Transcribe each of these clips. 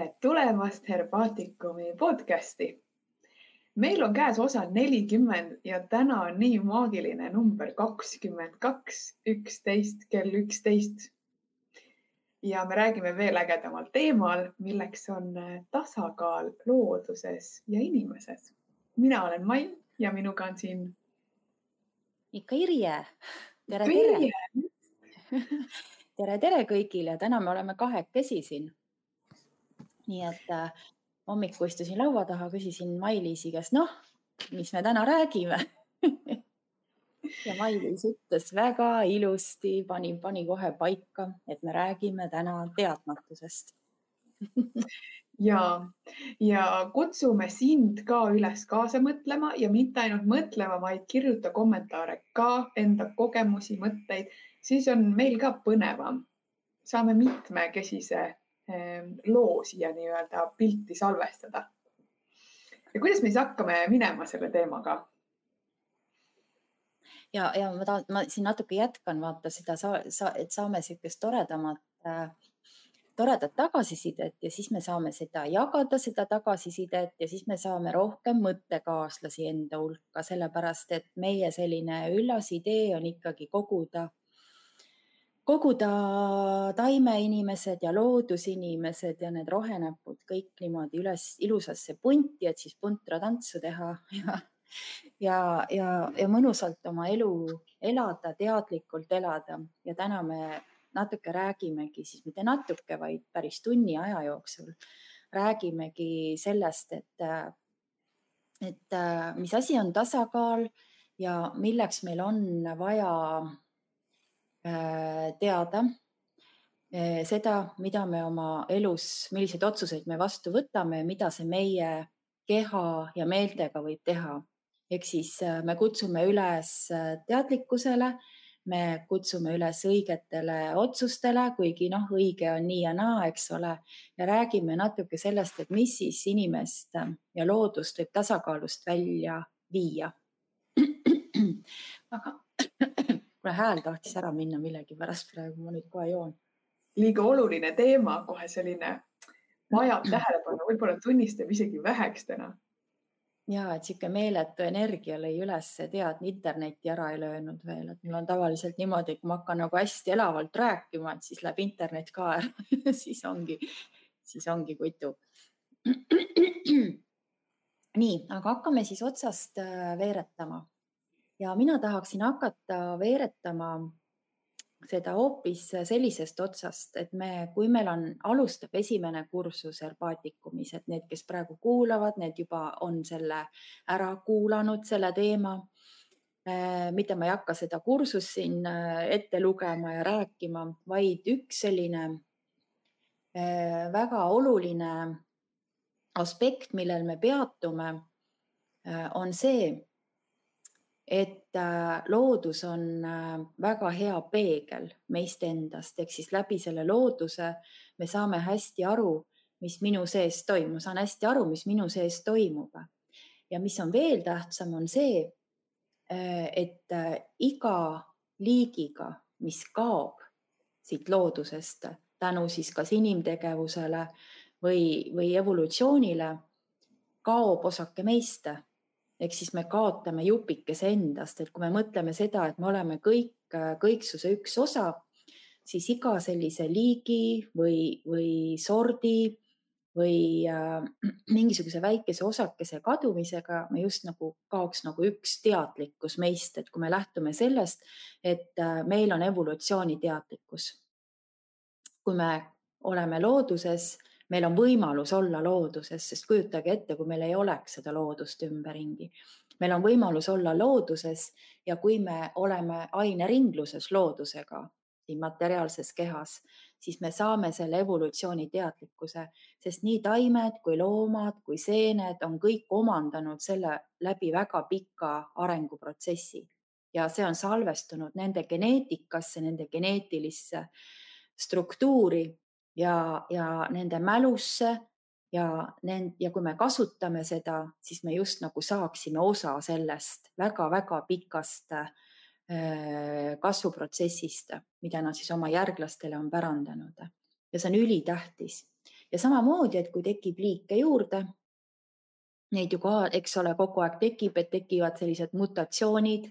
tere tulemast Herbaatikumi podcasti. meil on käes osa nelikümmend ja täna on nii maagiline number kakskümmend kaks, üksteist kell üksteist. ja me räägime veel ägedamal teemal, milleks on tasakaal looduses ja inimeses. mina olen Mail ja minuga on siin. ikka Irje. tere, tere tere, tere kõigile, täna me oleme kahekesi siin nii et äh, hommikul istusin laua taha, küsisin Mailis'i käest, noh, mis me täna räägime? Ja Mailis ütles väga ilusti, pani, pani kohe paika, et me räägime täna teadmatusest. Ja, ja kutsume sind ka üles kaasa mõtlema ja mitte ainult mõtlema, vaid kirjuta kommentaare ka, enda kogemusi, mõtteid, siis on meil ka põnevam. saame mitmekesise loo siia nii-öelda pilti salvestada. ja kuidas me siis hakkame minema selle teemaga? ja, ja ma tahan, ma siin natuke jätkan, vaata seda, sa, et saame niisugust toredamat äh, toredat tagasisidet ja siis me saame seda jagada, seda tagasisidet ja siis me saame rohkem mõttekaaslasi enda hulka, sellepärast et meie selline üllas idee on ikkagi koguda koguda taimeinimesed ja loodusinimesed ja need rohenäpud kõik niimoodi üles ilusasse punti, et siis puntratantsu teha ja, ja, ja, ja mõnusalt oma elu elada, teadlikult elada. Ja täna me natuke räägimegi siis mitte natuke, vaid päris tunni aja jooksul räägimegi sellest, et, et mis asi on tasakaal ja milleks meil on vaja teada äh, seda, mida me oma elus, milliseid otsuseid me vastu võtame, mida see meie keha ja meeltega võib teha. ehk siis äh, me kutsume üles teadlikkusele, me kutsume üles õigetele otsustele, kuigi noh, õige on nii ja naa, eks ole, ja räägime natuke sellest, et mis siis inimest ja loodust võib tasakaalust välja viia. aga kuule hääl tahtis ära minna millegipärast praegu, ma nüüd kohe joon. liiga oluline teema, kohe selline vajab tähelepanu, võib-olla tunnistab isegi väheks täna. ja et sihuke meeletu energia lõi üles, tead, internetti ära ei löönud veel, et mul on tavaliselt niimoodi, et kui ma hakkan nagu hästi elavalt rääkima, et siis läheb internet ka ära siis ongi, siis ongi kutu. nii, aga hakkame siis otsast äh, veeretama ja mina tahaksin hakata veeretama seda hoopis sellisest otsast, et me, kui meil on, alustab esimene kursus herbaatikumis, et need, kes praegu kuulavad, need juba on selle ära kuulanud, selle teema. Äh, mitte ma ei hakka seda kursust siin äh, ette lugema ja rääkima, vaid üks selline äh, väga oluline aspekt, millel me peatume, on see, et äh, loodus on äh, väga hea peegel meist endast, ehk siis läbi selle looduse me saame hästi aru, mis minu sees toimub, ma saan hästi aru, mis minu sees toimub. ja mis on veel tähtsam, on see, äh, et iga liigiga, mis kaob siit loodusest tänu siis kas inimtegevusele või, või evolutsioonile, kaob osake meist ehk siis me kaotame jupikese endast, et kui me mõtleme seda, et me oleme kõik kõiksuse üks osa, siis iga sellise liigi või, või sordi või äh, mingisuguse väikese osakese kadumisega me just nagu kaoks nagu üks teadlikkus meist, et kui me lähtume sellest, et äh, meil on evolutsiooniteadlikkus. kui me oleme looduses meil on võimalus olla looduses, sest kujutage ette, kui meil ei oleks seda loodust ümberringi. meil on võimalus olla looduses ja kui me oleme aineringluses loodusega siin materiaalses kehas, siis me saame selle evolutsiooni teadlikkuse, sest nii taimed kui loomad kui seened on kõik omandanud selle läbi väga pika arenguprotsessi ja see on salvestunud nende geneetikasse, nende geneetilisse struktuuri ja, ja nende mälusse ja, ja kui me kasutame seda, siis me just nagu saaksime osa sellest väga-väga pikast äh, kasvuprotsessist, mida nad siis oma järglastele on pärandanud. ja see on ülitähtis ja samamoodi, et kui tekib liike juurde, neid ju ka, eks ole, kogu aeg tekib, et tekivad sellised mutatsioonid.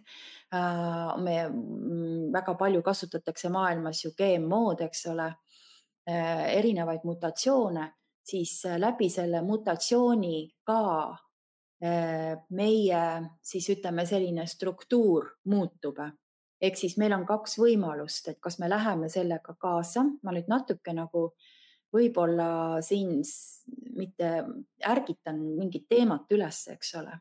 Äh, me mm, väga palju kasutatakse maailmas ju GMO-d, eks ole, erinevaid mutatsioone, siis läbi selle mutatsiooni ka meie siis ütleme, selline struktuur muutub ehk siis meil on kaks võimalust, et kas me läheme sellega kaasa, ma nüüd natuke nagu võib-olla siin mitte ärgitan mingit teemat üles, eks ole.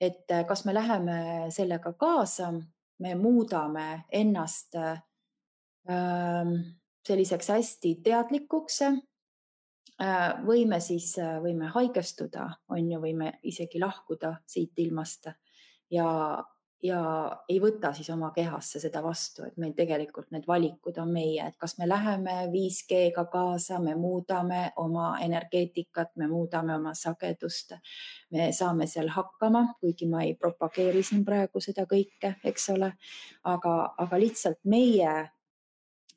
et äh, kas me läheme sellega kaasa, me muudame ennast äh, selliseks hästi teadlikuks äh, või me siis võime haigestuda, on ju, võime isegi lahkuda siit ilmast ja ja ei võta siis oma kehasse seda vastu, et meil tegelikult need valikud on meie, et kas me läheme 5G-ga kaasa, me muudame oma energeetikat, me muudame oma sagedust, me saame seal hakkama, kuigi ma ei propageeri siin praegu seda kõike, eks ole, aga, aga lihtsalt meie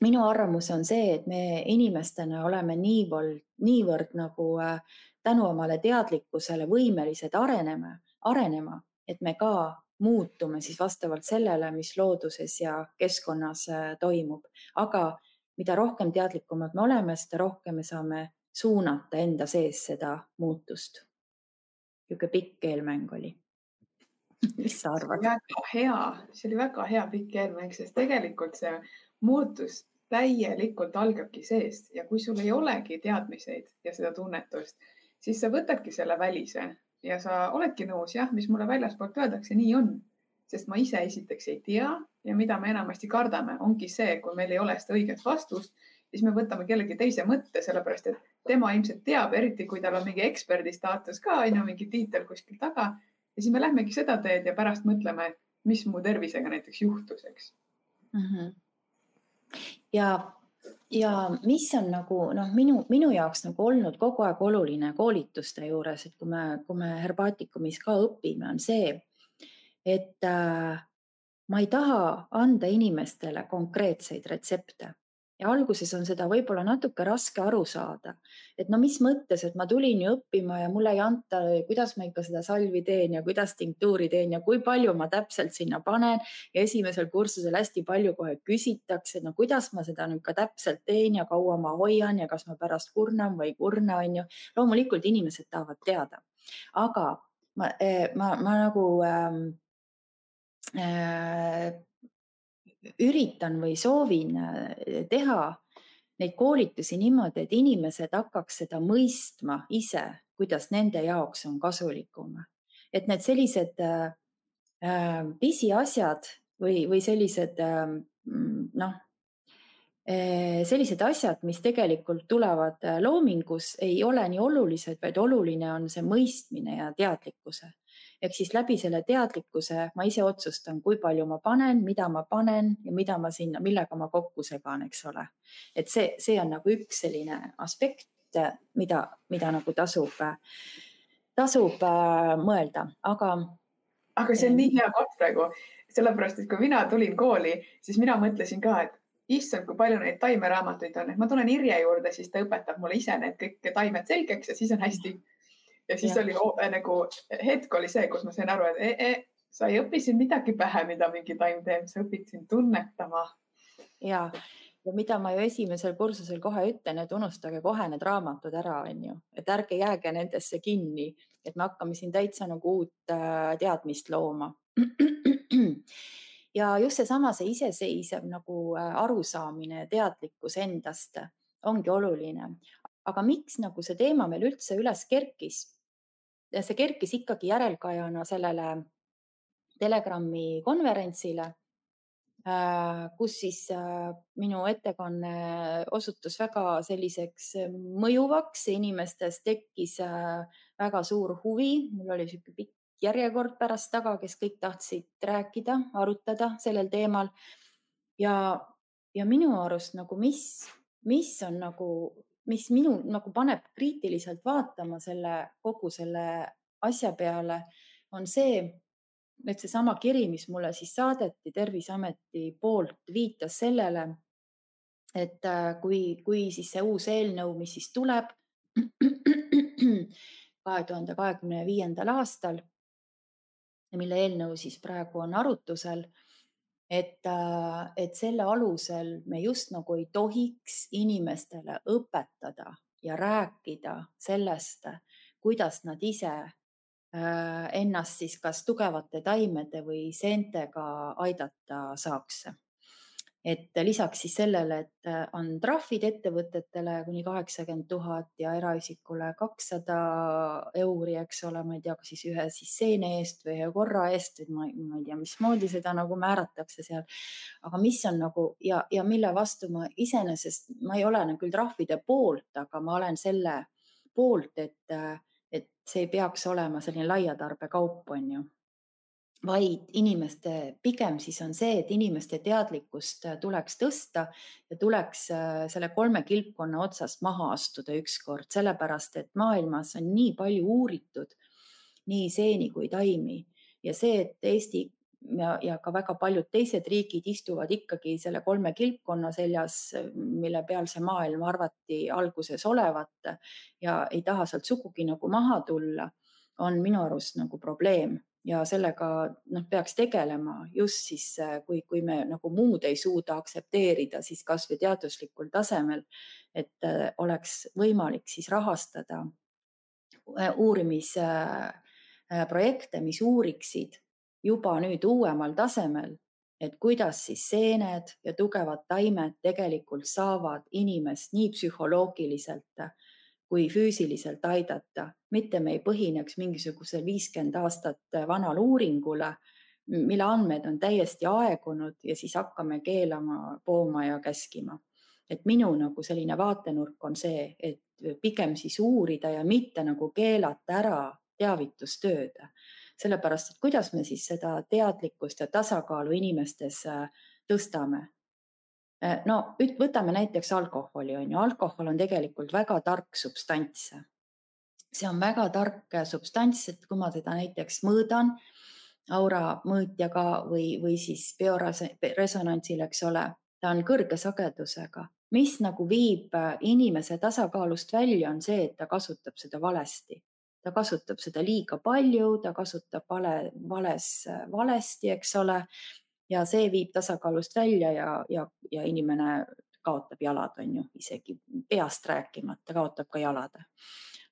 minu arvamus on see, et me inimestena oleme niivõrd, niivõrd nagu äh, tänu omale teadlikkusele võimelised arenema, arenema, et me ka muutume siis vastavalt sellele, mis looduses ja keskkonnas äh, toimub. aga mida rohkem teadlikumad me oleme, seda rohkem me saame suunata enda sees seda muutust. niisugune pikk eelmäng oli. mis sa arvad? väga hea, see oli väga hea pikk eelmäng, sest tegelikult see muutus täielikult algabki seest ja kui sul ei olegi teadmiseid ja seda tunnetust, siis sa võtadki selle välise ja sa oledki nõus, jah, mis mulle väljaspoolt öeldakse, nii on. sest ma ise esiteks ei tea ja mida me enamasti kardame, ongi see, kui meil ei ole seda õiget vastust, siis me võtame kellegi teise mõtte, sellepärast et tema ilmselt teab, eriti kui tal on mingi eksperdi staatus ka, on ju, mingi tiitel kuskil taga. ja siis me lähmegi seda teed ja pärast mõtleme, mis mu tervisega näiteks juhtus, eks mm. -hmm. Ja ja mis on nagu noh, minu, minu jaoks nagu olnud kogu aeg oluline koolituste juures, et kui me, kui me herbaatikumis ka õpime, on see, et äh, ma ei taha anda inimestele konkreetseid retsepte ja alguses on seda võib-olla natuke raske aru saada, et no mis mõttes, et ma tulin ju õppima ja mulle ei anta, kuidas ma ikka seda salvi teen ja kuidas tinktuuri teen ja kui palju ma täpselt sinna panen. Ja esimesel kursusel hästi palju kohe küsitakse, no kuidas ma seda nüüd ka täpselt teen ja kaua ma hoian ja kas ma pärast kurnan või ei kurna, on ju. loomulikult inimesed tahavad teada, aga ma, eh, ma, ma nagu ähm, äh, üritan või soovin äh, teha neid koolitusi niimoodi, et inimesed hakkaks seda mõistma ise, kuidas nende jaoks on kasulikum. et need sellised äh, äh pisiasjad või, või sellised äh, noh, äh, sellised asjad, mis tegelikult tulevad loomingus, ei ole nii olulised, vaid oluline on see mõistmine ja teadlikkuse ehk siis läbi selle teadlikkuse ma ise otsustan, kui palju ma panen, mida ma panen ja mida ma sinna, millega ma kokku segan, eks ole. et see, see on nagu üks selline aspekt, mida, mida nagu tasub, tasub äh, mõelda, aga. aga see on nii hea koht praegu, sellepärast et kui mina tulin kooli, siis mina mõtlesin ka, et issand, kui palju neid taimeraamatuid on, et ma tulen Irje juurde, siis ta õpetab mulle ise need kõik taimed selgeks ja siis on hästi mm ja siis ja. oli äh, nagu hetk oli see, kus ma sain aru, et e, e, sa ei õpi siin midagi pähe, mida mingi taim teeb, sa õpid siin tunnetama. ja, ja mida ma ju esimesel kursusel kohe ütlen, et unustage kohe need raamatud ära, on ju, et ärge jääge nendesse kinni, et me hakkame siin täitsa nagu uut äh, teadmist looma. ja just seesama, see iseseisev nagu äh, arusaamine ja teadlikkus endast ongi oluline. aga miks nagu see teema meil üldse üles kerkis? See kerkis ikkagi järelkajana sellele Telegrami konverentsile, äh, kus siis äh, minu ettekanne osutus väga selliseks mõjuvaks, inimestes tekkis äh, väga suur huvi, mul oli niisugune pikk järjekord pärast taga, kes kõik tahtsid rääkida, arutada sellel teemal. ja, ja minu arust nagu, mis, mis on nagu mis minu nagu paneb kriitiliselt vaatama selle kogu selle asja peale, on see, et seesama kiri, mis mulle siis saadeti Terviseameti poolt, viitas sellele, et äh, kui, kui siis see uus eelnõu, mis siis tuleb, kahe tuhande kahekümne viiendal aastal, mille eelnõu siis praegu on arutusel. Et, äh, et selle alusel me just nagu ei tohiks inimestele õpetada ja rääkida sellest, kuidas nad ise äh, ennast siis kas tugevate taimede või seentega aidata saaks et lisaks siis sellele, et äh, on trahvid ettevõtetele kuni kaheksakümmend tuhat ja eraisikule kakssada euri, eks ole, ma ei tea, kas siis ühe siis seene eest või ühe korra eest, ma, ma ei tea, mismoodi seda nagu määratakse seal. aga mis on nagu ja, ja mille vastu ma iseenesest, ma ei ole nagu küll trahvide poolt, aga ma olen selle poolt, et, äh, et see ei peaks olema selline laiatarbekaup, on ju vaid inimeste, pigem siis on see, et inimeste teadlikkust äh, tuleks tõsta ja tuleks äh, selle kolme kilpkonna otsast maha astuda ükskord, sellepärast et maailmas on nii palju uuritud nii seeni kui taimi. Ja see, et Eesti ja, ja ka väga paljud teised riigid istuvad ikkagi selle kolme kilpkonna seljas, mille peal see maailm arvati alguses olevat ja ei taha sealt sugugi nagu maha tulla, on minu arust nagu probleem ja sellega noh, peaks tegelema just siis, äh, kui, kui me nagu muud ei suuda aktsepteerida, siis kasvõi teaduslikul tasemel, et äh, oleks võimalik siis rahastada äh, uurimisprojekte, mis uuriksid juba nüüd uuemal tasemel, et kuidas siis seened ja tugevad taimed tegelikult saavad inimest nii psühholoogiliselt kui füüsiliselt aidata, mitte me ei põhineks mingisugusel viiskümmend aastat vanal uuringule, mille andmed on täiesti aegunud ja siis hakkame keelama, pooma ja käskima. et minu nagu selline vaatenurk on see, et pigem siis uurida ja mitte nagu keelata ära teavitustööd. sellepärast, et kuidas me siis seda teadlikkust ja tasakaalu inimestes äh, tõstame, Äh, no võtame näiteks alkoholi, on ju, alkohol on tegelikult väga tark substants. See on väga tark substants, et kui ma seda näiteks mõõdan aura mõõtjaga või, või siis bioresonantsil, eks ole, ta on kõrge sagedusega, mis nagu viib inimese tasakaalust välja, on see, et ta kasutab seda valesti ta kasutab seda liiga palju, ta kasutab vale, vales, valesti, eks ole ja see viib tasakaalust välja ja, ja, ja inimene kaotab jalad, on ju, isegi peast rääkimata, kaotab ka jalad.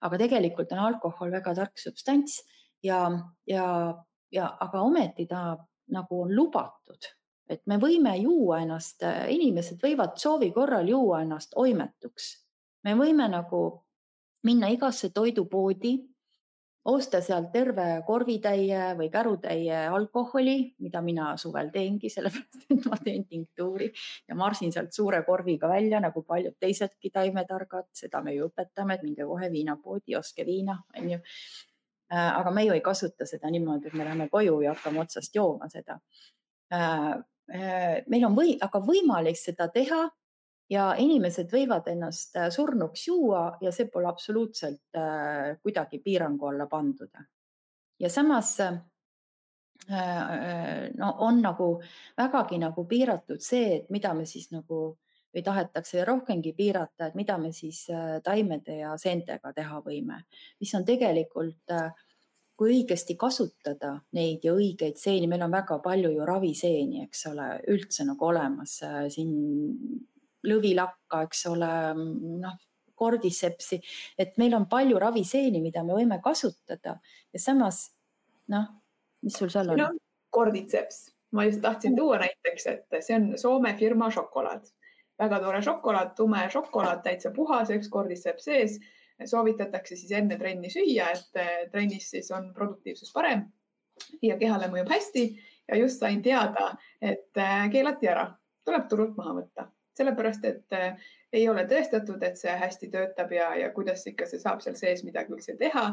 Aga tegelikult on alkohol väga tark substants ja, ja, ja aga ometi ta nagu on lubatud, et me võime juua ennast, inimesed võivad soovi korral juua ennast oimetuks. me võime nagu minna igasse toidupoodi osta sealt terve korvitäie või kärutäie alkoholi, mida mina suvel teengi, sellepärast et ma teen tinktuuri ja marsin sealt suure korviga välja nagu paljud teisedki taimetargad, seda me ju õpetame, et minge kohe viinapoodi, ostke viina, onju. Äh, aga me ju ei kasuta seda niimoodi, et me läheme koju ja hakkame otsast jooma seda. Äh, äh, meil on või, aga võimalik seda teha ja inimesed võivad ennast äh, surnuks juua ja see pole absoluutselt äh, kuidagi piirangu alla pandud. ja samas äh, no on nagu vägagi nagu piiratud see, et mida me siis nagu või tahetakse rohkemgi piirata, et mida me siis taimede ja seentega teha võime, mis on tegelikult kui õigesti kasutada neid ja õigeid seeni, meil on väga palju ju raviseeni, eks ole, üldse nagu olemas siin lõvilakka, eks ole, noh, kordisepsi, et meil on palju raviseeni, mida me võime kasutada. Ja samas noh, mis sul seal on? No,? kordiceps, ma just tahtsin tuua näiteks, et see on Soome firma šokolaad, väga tore šokolaad, tume šokolaad, täitsa puhas, üks kordiceps sees. soovitatakse siis enne trenni süüa, et eh, trennis siis on produktiivsus parem ja kehale mõjub hästi. Ja just sain teada, et eh, keelati ära, tuleb turult maha võtta sellepärast et äh, ei ole tõestatud, et see hästi töötab ja, ja kuidas ikka see saab seal sees midagi üldse teha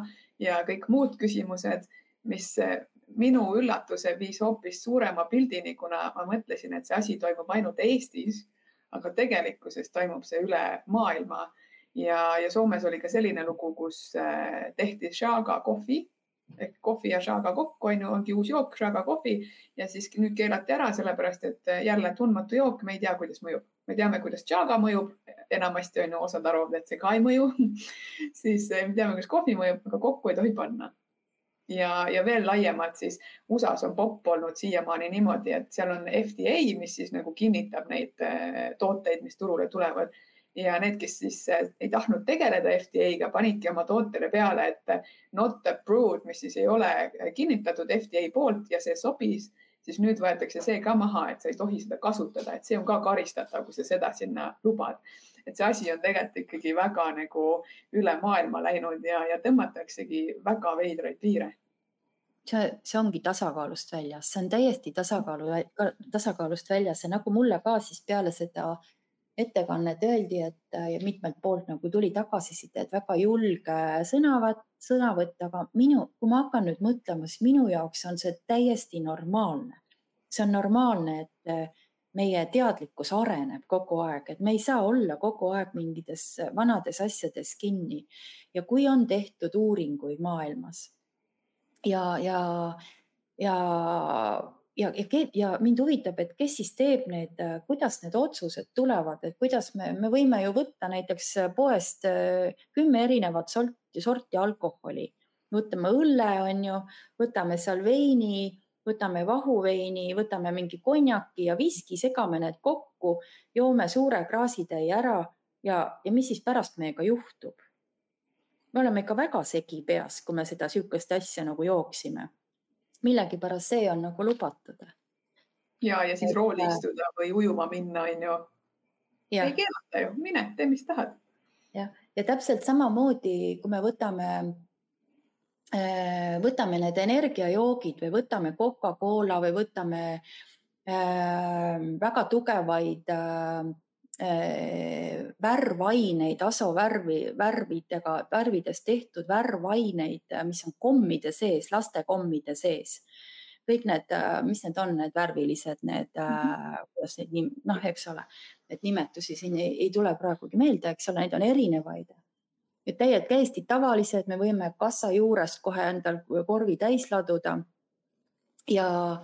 ja kõik muud küsimused, mis äh, minu üllatuse viis hoopis suurema pildini, kuna ma mõtlesin, et see asi toimub ainult Eestis, aga tegelikkuses toimub see üle maailma. Ja, ja Soomes oli ka selline lugu, kus äh, tehti shaga kohvi ehk kohvi ja šaga kokku on ju, ongi uus jook, šaga kohvi ja siis nüüd keelati ära, sellepärast et jälle tundmatu jook, me ei tea, kuidas mõjub me teame, kuidas tšaaga mõjub, enamasti on ju osad arvavad, et see ka ei mõju. Siis eh, me teame, kuidas kohvi mõjub, aga kokku ei tohi panna. ja, ja veel laiemalt siis USA-s on popp olnud siiamaani niimoodi, et seal on FDA, mis siis nagu kinnitab neid eh, tooteid, mis turule tulevad. Ja need, kes siis eh, ei tahtnud tegeleda FDA-ga, panidki oma tootele peale, et not approved, mis siis ei ole kinnitatud FDA poolt ja see sobis, siis nüüd võetakse see ka maha, et sa ei tohi seda kasutada, et see on ka karistatav, kui sa seda sinna lubad. et see asi on tegelikult ikkagi väga nagu üle maailma läinud ja, ja tõmmataksegi väga veidraid piire. See, see ongi tasakaalust väljas, see on täiesti tasakaalu, tasakaalust väljas. Ja nagu mulle ka siis peale seda ettekannet öeldi, et ja mitmelt poolt nagu tuli tagasiside, et väga julge sõnavõtt, sõnavõtt, aga minu, kui ma hakkan nüüd mõtlema, siis minu jaoks on see täiesti normaalne. see on normaalne, et meie teadlikkus areneb kogu aeg, et me ei saa olla kogu aeg mingites vanades asjades kinni ja kui on tehtud uuringuid maailmas ja, ja, ja ja, ja, ja mind huvitab, et kes siis teeb need, kuidas need otsused tulevad, et kuidas me, me võime ju võtta näiteks poest äh, kümme erinevat sorti, sorti alkoholi, võtame õlle, on ju, võtame seal veini, võtame vahuveini, võtame mingi konjaki ja viski, segame need kokku, joome suure klaasitäie ära ja, ja mis siis pärast meiega juhtub? me oleme ikka väga segi peas, kui me seda sihukest asja nagu jooksime millegipärast see on nagu lubatud. ja, ja siis rooli äh, istuda või ujuma minna, on ju. ei keelata ju, mine, tee, mis tahad. jah, ja täpselt samamoodi, kui me võtame, äh, võtame need energiajoogid või võtame Coca-Cola või võtame äh, väga tugevaid äh värvaineid, asovärvi, värvidega, värvidest tehtud värvaineid, mis on kommide sees, laste kommide sees. kõik need, mis need on, need värvilised, need mm, -hmm. kuidas neid, noh, eks ole, et nimetusi siin ei, ei tule praegugi meelde, eks ole, neid on erinevaid. et täiesti, täiesti tavalised, me võime kassa juurest kohe endal korvi täis laduda. ja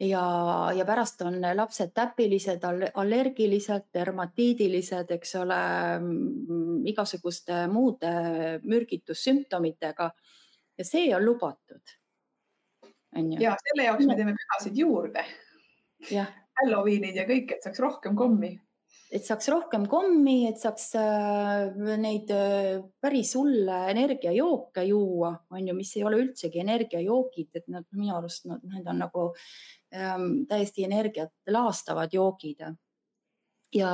ja, ja pärast on lapsed täpilised, allergilised, dermatiidilised, eks ole, mm, igasuguste muude mürgitussümptomitega. ja see on lubatud. ja selle jaoks me teeme pühasid juurde. Halloweeniid ja kõik, et saaks rohkem kommi et saaks rohkem kommi, et saaks äh, neid äh, päris hulle energiajooke juua, on ju, mis ei ole üldsegi energiajoogid, et nad minu arust nad, need on nagu ähm, täiesti energiat laastavad joogid. ja,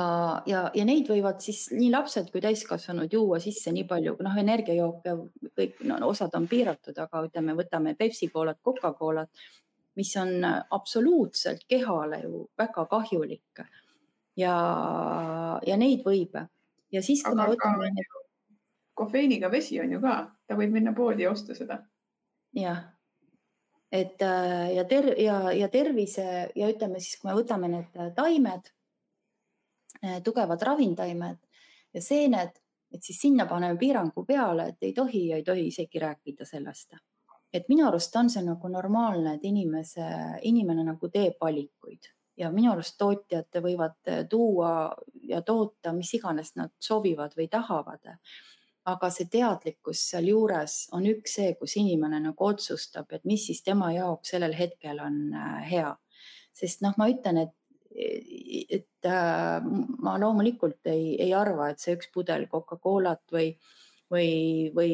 ja, ja neid võivad siis nii lapsed kui täiskasvanud juua sisse nii palju, noh, energiajooke kõik no,, osad on piiratud, aga ütleme, võtame Pepsi Colat, Coca-Colat, mis on absoluutselt kehale ju väga kahjulik ja, ja neid võib ja siis, kui me võtame. kofeiiniga vesi on ju ka, ta võib minna poodi ja osta seda. jah et äh, ja ter- ja, ja tervise ja ütleme siis, kui me võtame need äh, taimed, äh, tugevad ravintaimed ja seened, et siis sinna paneme piirangu peale, et ei tohi ja ei tohi isegi rääkida sellest. et minu arust on see nagu normaalne, et inimese, inimene nagu teeb valikuid ja minu arust tootjad võivad tuua ja toota, mis iganes nad soovivad või tahavad aga see teadlikkus sealjuures on üks see, kus inimene nagu otsustab, et mis siis tema jaoks sellel hetkel on äh, hea. sest noh, ma ütlen, et, et äh, ma loomulikult ei, ei arva, et see üks pudel Coca-Colat või, või, või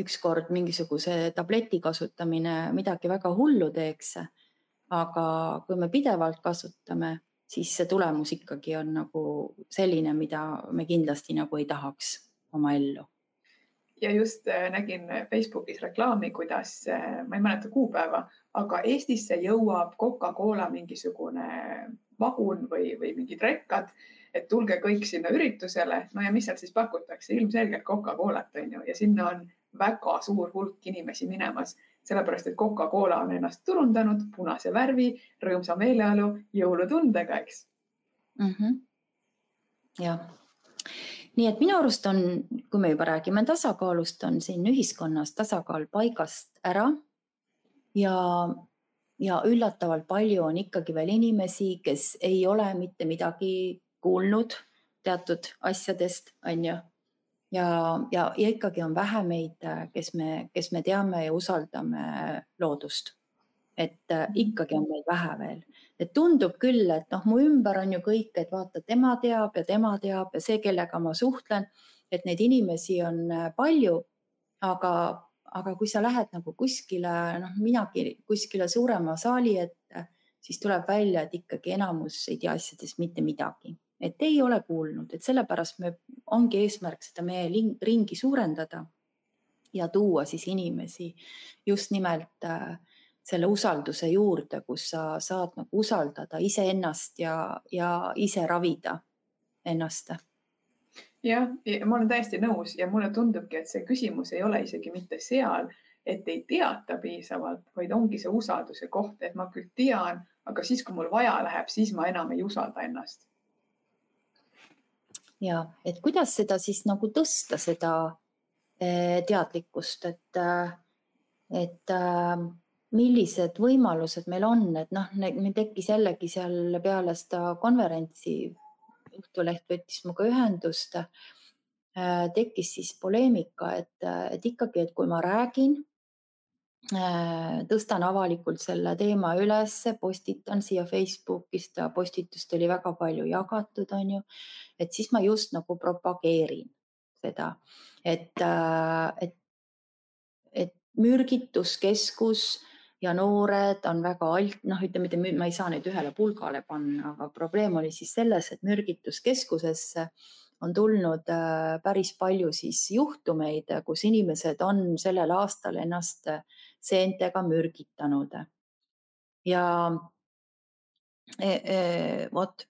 ükskord mingisuguse tableti kasutamine midagi väga hullu teeks. Aga kui me pidevalt kasutame siis see tulemus ikkagi on nagu selline, mida me kindlasti nagu ei tahaks oma ellu. ja just äh, nägin Facebookis reklaami, kuidas, äh, ma ei mäleta kuupäeva, aga Eestisse jõuab Coca-Cola mingisugune vagun või, või mingid rekkad, et tulge kõik sinna üritusele. no ja mis seal siis pakutakse, ilmselgelt Coca-Colat on ju, ja sinna on väga suur hulk inimesi minemas sellepärast et Coca-Cola on ennast turundanud punase värvi, rõõmsa meeleolu, jõulutundega, eks. Mm -hmm.. jah, nii et minu arust on, kui me juba räägime tasakaalust, on siin ühiskonnas tasakaal paigast ära. Ja, ja üllatavalt palju on ikkagi veel inimesi, kes ei ole mitte midagi kuulnud teatud asjadest, on ju. Ja, ja, ja ikkagi on vähe meid, kes me, kes me teame ja usaldame loodust. et äh, ikkagi on meid vähe veel, et tundub küll, et noh, mu ümber on ju kõik, et vaata, tema teab ja tema teab ja see, kellega ma suhtlen, et neid inimesi on äh, palju, aga aga kui sa lähed nagu kuskile, noh, minagi kuskile suurema saali ette, siis tuleb välja, et ikkagi enamus ei tea asjadest mitte midagi, et ei ole kuulnud, et sellepärast me, ongi eesmärk seda meie ringi suurendada ja tuua siis inimesi just nimelt äh, selle usalduse juurde, kus sa saad nagu usaldada iseennast ja, ja ise ravida ennast jah, ma olen täiesti nõus ja mulle tundubki, et see küsimus ei ole isegi mitte seal, et ei teata piisavalt, vaid ongi see usalduse koht, et ma küll tean, aga siis, kui mul vaja läheb, siis ma enam ei usalda ennast. Ja et kuidas seda siis nagu tõsta, seda eh, teadlikkust, et, eh, et eh, millised võimalused meil on, et noh, meil tekkis jällegi seal peale seda konverentsi Õhtuleht võttis minuga ühendust, tekkis siis poleemika, et, et ikkagi, et kui ma räägin, tõstan avalikult selle teema ülesse, postitan siia Facebooki, seda postitust oli väga palju jagatud, on ju, et siis ma just nagu propageerin seda, et, äh, et, et mürgituskeskus ja noored on väga alt, noh, ütleme, ma ei saa neid ühele pulgale panna, aga probleem oli siis selles, et mürgituskeskusesse on tulnud äh, päris palju siis juhtumeid, kus inimesed on sellel aastal ennast seentega mürgitanud. ja e, e, vot,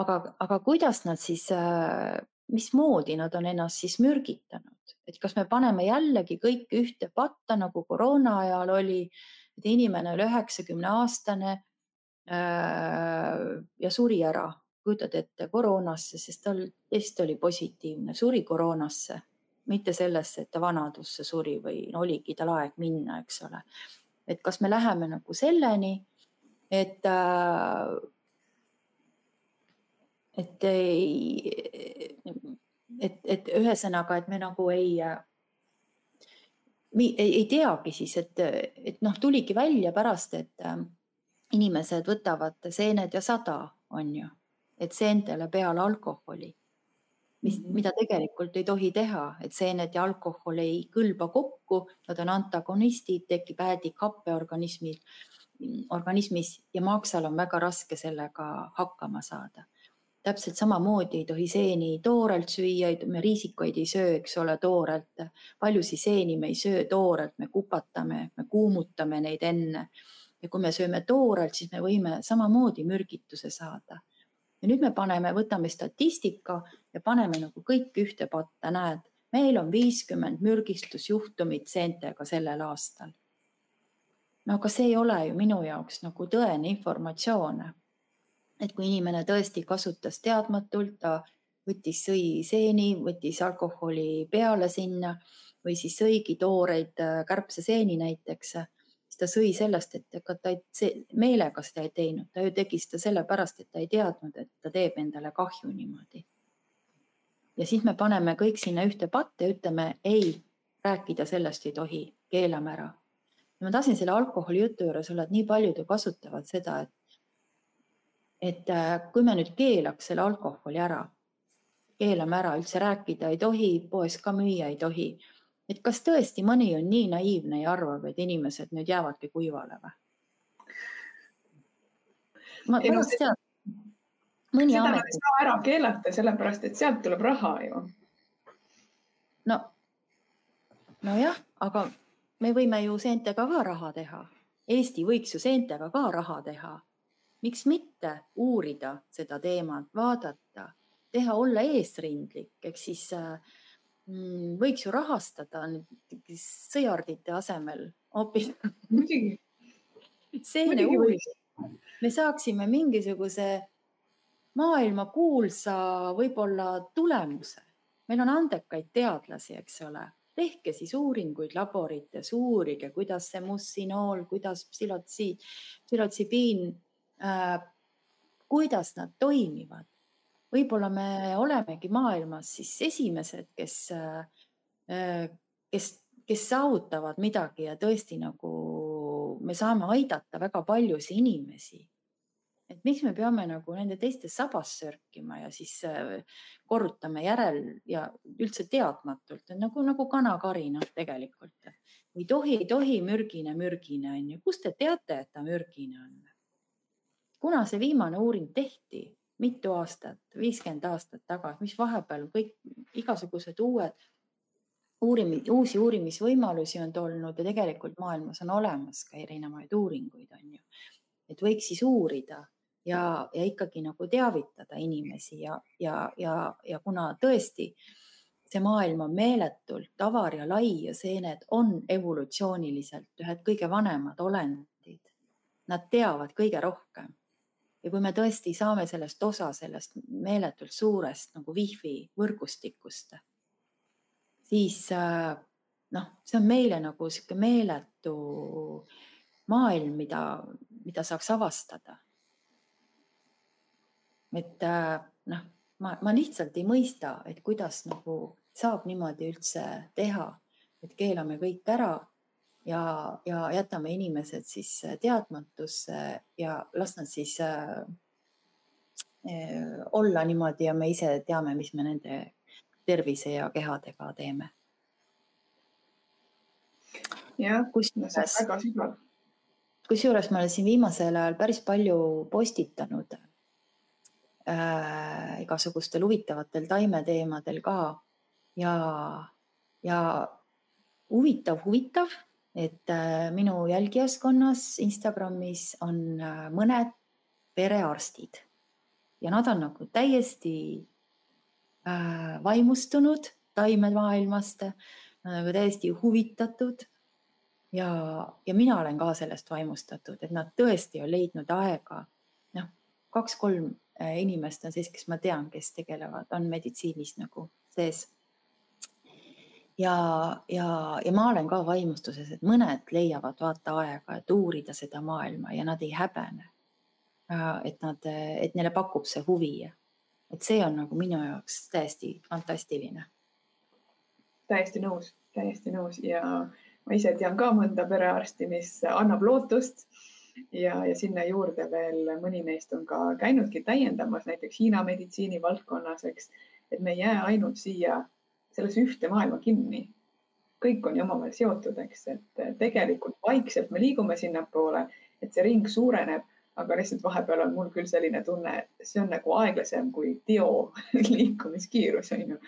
aga, aga kuidas nad siis, äh, mismoodi nad on ennast siis mürgitanud, et kas me paneme jällegi kõik ühte patta, nagu koroona ajal oli et inimene oli üheksakümne aastane äh, ja suri ära, kujutad ette, koroonasse, sest tal test oli positiivne, suri koroonasse, mitte sellesse, et ta vanadusse suri või no, oligi tal aeg minna, eks ole. et kas me läheme nagu selleni, et äh, et ei, et, et ühesõnaga, et me nagu ei ei, ei teagi siis, et, et noh, tuligi välja pärast, et äh, inimesed võtavad seened ja sada, on ju, et seentele peale alkoholi, mis, mhm. mida tegelikult ei tohi teha, et seened ja alkohol ei kõlba kokku, nad on antagonistid, tekib äädikappe organismil, organismis ja maaksal on väga raske sellega hakkama saada täpselt samamoodi ei tohi seeni toorelt süüa, me riisikuid ei söö, eks ole, toorelt. paljusid seeni me ei söö toorelt, me kupatame, me kuumutame neid enne. ja kui me sööme toorelt, siis me võime samamoodi mürgituse saada. Ja nüüd me paneme, võtame statistika ja paneme nagu kõik ühte patta, näed, meil on viiskümmend mürgistusjuhtumit seentega sellel aastal. no aga see ei ole ju minu jaoks nagu tõene informatsioon et kui inimene tõesti kasutas teadmatult, ta võttis, sõi seeni, võttis alkoholi peale sinna või siis sõigi tooreid äh, kärbseseeni näiteks, ta sõi sellest, et ega ta ei, meelega seda ei teinud, ta ju tegi seda sellepärast, et ta ei teadnud, et ta teeb endale kahju niimoodi. ja siis me paneme kõik sinna ühte patta ja ütleme ei, rääkida sellest ei tohi, keelame ära. ma tahtsin selle alkoholi jutu juures olla, et nii paljud ju kasutavad seda, et et äh, kui me nüüd keelaks selle alkoholi ära, keelame ära, üldse rääkida ei tohi, poes ka müüa ei tohi, et kas tõesti mõni on nii naiivne ja arvab, et inimesed nüüd jäävadki kuivale või? ma tahaks teada. mõni seda amet. ei saa ära keelata, sellepärast et sealt tuleb raha ju. no, nojah, aga me võime ju seentega ka raha teha. Eesti võiks ju seentega ka raha teha miks mitte uurida seda teemat, vaadata, teha, olla eesrindlik, ehk siis äh, võiks ju rahastada sõjardite asemel hoopis seene uurimist. me saaksime mingisuguse maailmakuulsa võib-olla tulemuse. meil on andekaid teadlasi, eks ole, tehke siis uuringuid laborites, uurige, kuidas see mussinool, kuidas psühhotsiid, psühhotsibiin äh,, kuidas nad toimivad. Võib-olla me olemegi maailmas siis esimesed, kes äh,, kes, kes saavutavad midagi ja tõesti nagu me saame aidata väga paljusid inimesi et miks me peame nagu nende teiste sabas sörkima ja siis äh, korrutame järel ja üldse teadmatult, nagu, nagu kanakari, noh, tegelikult. ei tohi, ei tohi, mürgine, mürgine on ju. kust te teate, et ta mürgine on? kuna see viimane uuring tehti, mitu aastat, viiskümmend aastat tagasi, mis vahepeal kõik igasugused uued uurimi-, uusi uurimisvõimalusi on tulnud ja tegelikult maailmas on olemas ka erinevaid uuringuid, on ju. et võiks siis uurida ja, ja ikkagi nagu teavitada inimesi ja, ja, ja, ja kuna tõesti see maailm on meeletult avar ja lai ja seened on evolutsiooniliselt ühed kõige vanemad olendid. Nad teavad kõige rohkem. Ja kui me tõesti saame sellest osa, sellest meeletult suurest nagu wifi võrgustikust, siis äh, noh, see on meile nagu sihuke meeletu maailm, mida, mida saaks avastada. Et äh, noh, ma, ma lihtsalt ei mõista, et kuidas nagu saab niimoodi üldse teha, et keelame kõik ära ja, ja jätame inimesed siis teadmatusse ja las nad siis äh, äh, olla niimoodi ja me ise teame, mis me nende tervise ja kehadega teeme. jah, kusjuures väga sügav. kusjuures ma olen siin viimasel ajal päris palju postitanud äh, igasugustel huvitavatel taimeteemadel ka ja, ja huvitav, huvitav, et äh, minu jälgijaskonnas Instagramis on äh, mõned perearstid. Ja nad on nagu täiesti äh, vaimustunud taimemaailmast, nagu täiesti huvitatud. Ja, ja mina olen ka sellest vaimustatud, et nad tõesti on leidnud aega, noh, kaks-kolm inimest on siis, kes ma tean, kes tegelevad, on meditsiinis nagu sees. Ja, ja, ja ma olen ka vaimustuses, et mõned leiavad vaata aega, et uurida seda maailma ja nad ei häbene. Äh, et nad, et neile pakub see huvi. et see on nagu minu jaoks täiesti fantastiline. täiesti nõus, täiesti nõus ja ma ise tean ka mõnda perearsti, mis annab lootust ja, ja sinna juurde veel mõni neist on ka käinudki täiendamas näiteks Hiina meditsiini valdkonnas, eks, et me ei jää ainult siia sellesse ühte maailma kinni. kõik on ju omavahel seotud, eks, et tegelikult vaikselt me liigume sinnapoole, et see ring suureneb, aga lihtsalt vahepeal on mul küll selline tunne, et see on nagu aeglasem kui teo liikumiskiirus on ju.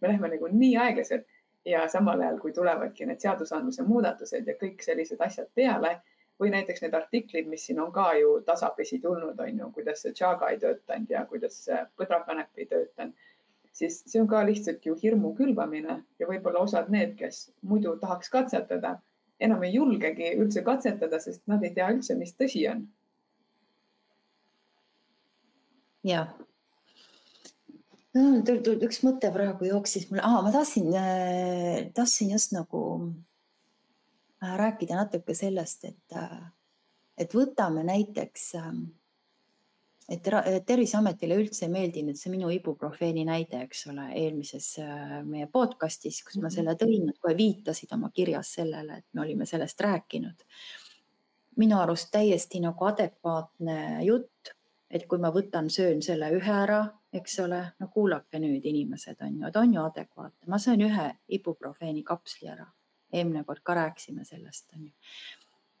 me lähme nagu nii aeglaselt ja samal ajal, kui tulevadki need seadusandluse muudatused ja kõik sellised asjad peale või näiteks need artiklid, mis siin on ka ju tasapisi tulnud, on ju, kuidas see Chaga ei töötanud ja kuidas põdrakanep ei töötanud, siis see on ka lihtsalt ju hirmu külvamine ja võib-olla osad need, kes muidu tahaks katsetada, enam ei julgegi üldse katsetada, sest nad ei tea üldse, mis tõsi on. jah no, üks mõte praegu jooksis mul ah,, ma tahtsin äh,, tahtsin just nagu Äh, rääkida natuke sellest, et, äh, et võtame näiteks, ähm, et Terviseametile üldse ei meeldinud see minu ibuprofeeni näide, eks ole, eelmises äh, meie podcast'is, kus ma mhm. selle tõin, nad kohe viitasid oma kirjas sellele, et me olime sellest rääkinud. minu arust täiesti nagu adekvaatne jutt, et kui ma võtan, söön selle ühe ära, eks ole, no kuulake nüüd, inimesed on ju, et on ju adekvaatne, ma söön ühe ibuprofeeni kapsli ära eelmine kord ka rääkisime sellest, on ju.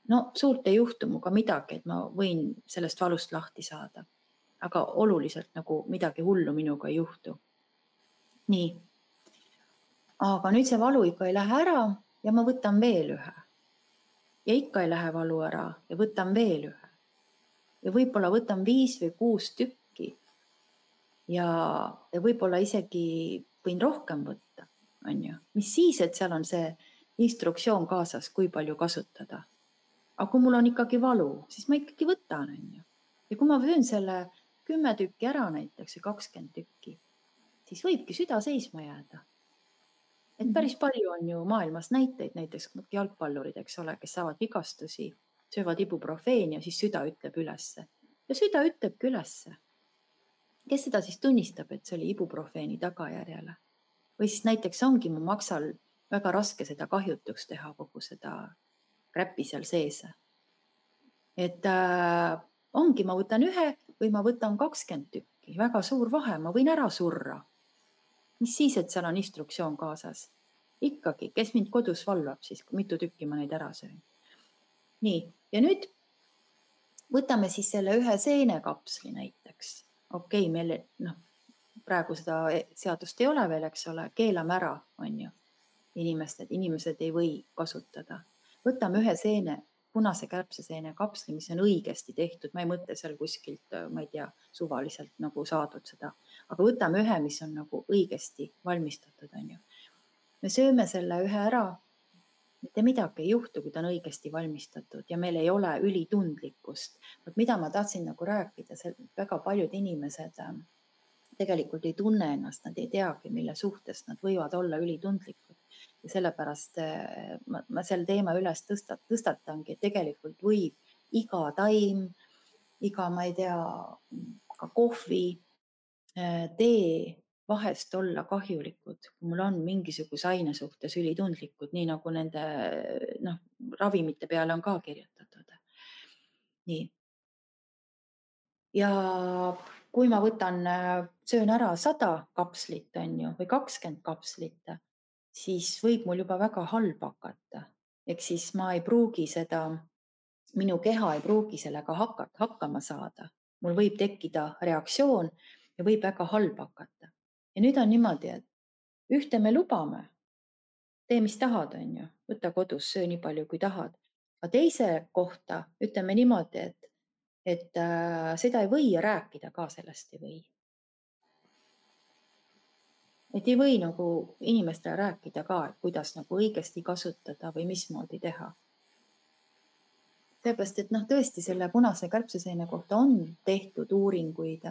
no suurt ei juhtu minuga midagi, et ma võin sellest valust lahti saada. Aga oluliselt nagu midagi hullu minuga ei juhtu. nii. aga nüüd see valu ikka ei lähe ära ja ma võtan veel ühe. ja ikka ei lähe valu ära ja võtan veel ühe. ja võib-olla võtan viis või kuus tükki. ja, ja võib-olla isegi võin rohkem võtta, on ju, mis siis, et seal on see instruktsioon kaasas, kui palju kasutada. aga kui mul on ikkagi valu, siis ma ikkagi võtan, onju. ja kui ma söön selle kümme tükki ära näiteks või kakskümmend tükki, siis võibki süda seisma jääda. et päris palju on ju maailmas näiteid, näiteks jalgpallurid, eks ole, kes saavad vigastusi, söövad ibuprofeeni ja siis süda ütleb ülesse ja süda ütlebki ülesse. kes seda siis tunnistab, et see oli ibuprofeeni tagajärjele või siis näiteks ongi mu maksal väga raske seda kahjutuks teha, kogu seda räppi seal sees. et äh, ongi, ma võtan ühe või ma võtan kakskümmend tükki, väga suur vahe, ma võin ära surra. mis siis, et seal on instruktsioon kaasas? ikkagi, kes mind kodus valvab siis, mitu tükki ma neid ära söön? nii, ja nüüd võtame siis selle ühe seenekapsli näiteks. okei okay,, meil noh, praegu seda e-, seadust ei ole veel, eks ole, keelame ära, on ju inimesed, inimesed ei või kasutada. võtame ühe seene, punase kärbseseene kapsli, mis on õigesti tehtud, ma ei mõtle seal kuskilt, ma ei tea, suvaliselt nagu saadud seda, aga võtame ühe, mis on nagu õigesti valmistatud, on ju. me sööme selle ühe ära. mitte midagi ei juhtu, kui ta on õigesti valmistatud ja meil ei ole ülitundlikkust. vot mida ma tahtsin nagu rääkida, väga paljud inimesed äh, tegelikult ei tunne ennast, nad ei teagi, mille suhtes nad võivad olla ülitundlikud ja sellepärast eh, ma, ma selle teema üles tõstat-, tõstatangi, et tegelikult võib iga taim, iga, ma ei tea, ka kohvi, eh, tee vahest olla kahjulikud, kui mul on mingisuguse aine suhtes ülitundlikud, nii nagu nende noh, ravimite peale on ka kirjutatud. nii. ja kui ma võtan, söön ära sada kapslit, on ju, või kakskümmend kapslit siis võib mul juba väga halb hakata. ehk siis ma ei pruugi seda, minu keha ei pruugi sellega hakata, hakkama saada. mul võib tekkida reaktsioon ja võib väga halb hakata. ja nüüd on niimoodi, et ühte me lubame, tee, mis tahad, on ju, võta kodus, söö nii palju, kui tahad. aga teise kohta ütleme niimoodi, et, et äh, seda ei või rääkida ka sellest ei või et ei või nagu inimestele rääkida ka, et kuidas nagu õigesti kasutada või mismoodi teha. sellepärast, et noh, tõesti selle punase kärbseseene kohta on tehtud uuringuid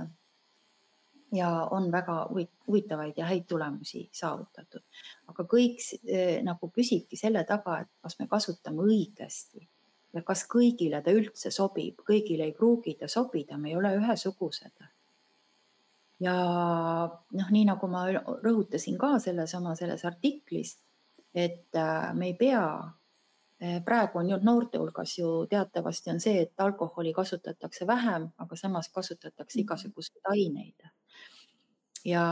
ja on väga huvitavaid ja häid tulemusi saavutatud. aga kõik eh, nagu püsibki selle taga, et kas me kasutame õigesti ja kas kõigile ta üldse sobib, kõigile ei pruugi ta sobida, me ei ole ühesugused ja noh, nii nagu ma rõhutasin ka sellesama selles artiklis, et äh, me ei pea, äh, praegu on ju noorte hulgas ju teatavasti on see, et alkoholi kasutatakse vähem, aga samas kasutatakse mhm. igasuguseid aineid. ja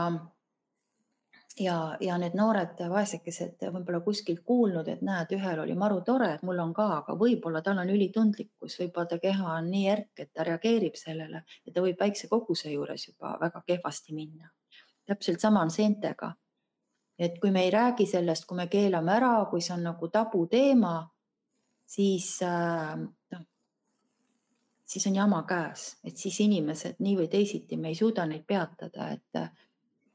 ja, ja need noored vaesekesed võib-olla kuskilt kuulnud, et näed, ühel oli maru tore, et mul on ka, aga võib-olla tal on ülitundlikkus, võib-olla ta keha on nii erk, et ta reageerib sellele ja ta võib väikse koguse juures juba väga kehvasti minna. täpselt sama on seentega. et kui me ei räägi sellest, kui me keelame ära, kui see on nagu tabuteema, siis äh, noh, siis on jama käes, et siis inimesed nii või teisiti, me ei suuda neid peatada, et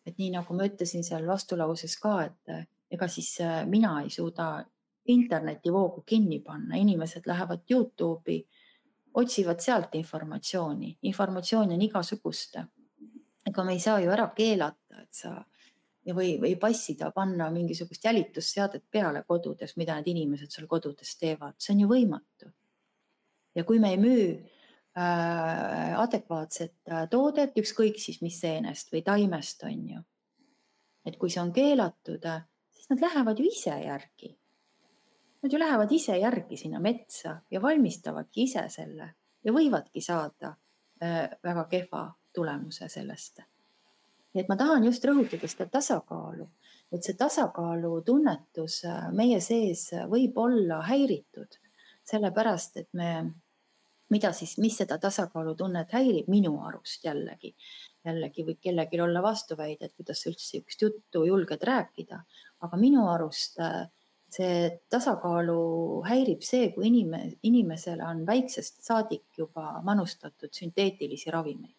et nii nagu ma ütlesin seal vastulauses ka, et eh, ega siis eh, mina ei suuda internetivoogu kinni panna, inimesed lähevad Youtube'i, otsivad sealt informatsiooni, informatsiooni on igasugust. ega me ei saa ju ära keelata, et sa või, või passida, panna mingisugust jälitusseadet peale kodudes, mida need inimesed seal kodudes teevad, see on ju võimatu. ja kui me ei müü Äh, adekvaatset äh, toodet, ükskõik siis mis seenest või taimest, on ju. et kui see on keelatud, äh, siis nad lähevad ju ise järgi. Nad ju lähevad ise järgi sinna metsa ja valmistavadki ise selle ja võivadki saada väga kehva tulemuse sellest. nii et ma tahan just rõhutada seda tasakaalu, et see tasakaalutunnetus meie sees võib olla häiritud, sellepärast et me mida siis, mis seda tasakaalutunnet häirib minu arust jällegi. jällegi võib kellelgi olla vastuväide, et kuidas sa üldse sihukest juttu julged rääkida, aga minu arust äh, see tasakaalu häirib see, kui inime, inimesele on väiksest saadik juba manustatud sünteetilisi ravimeid.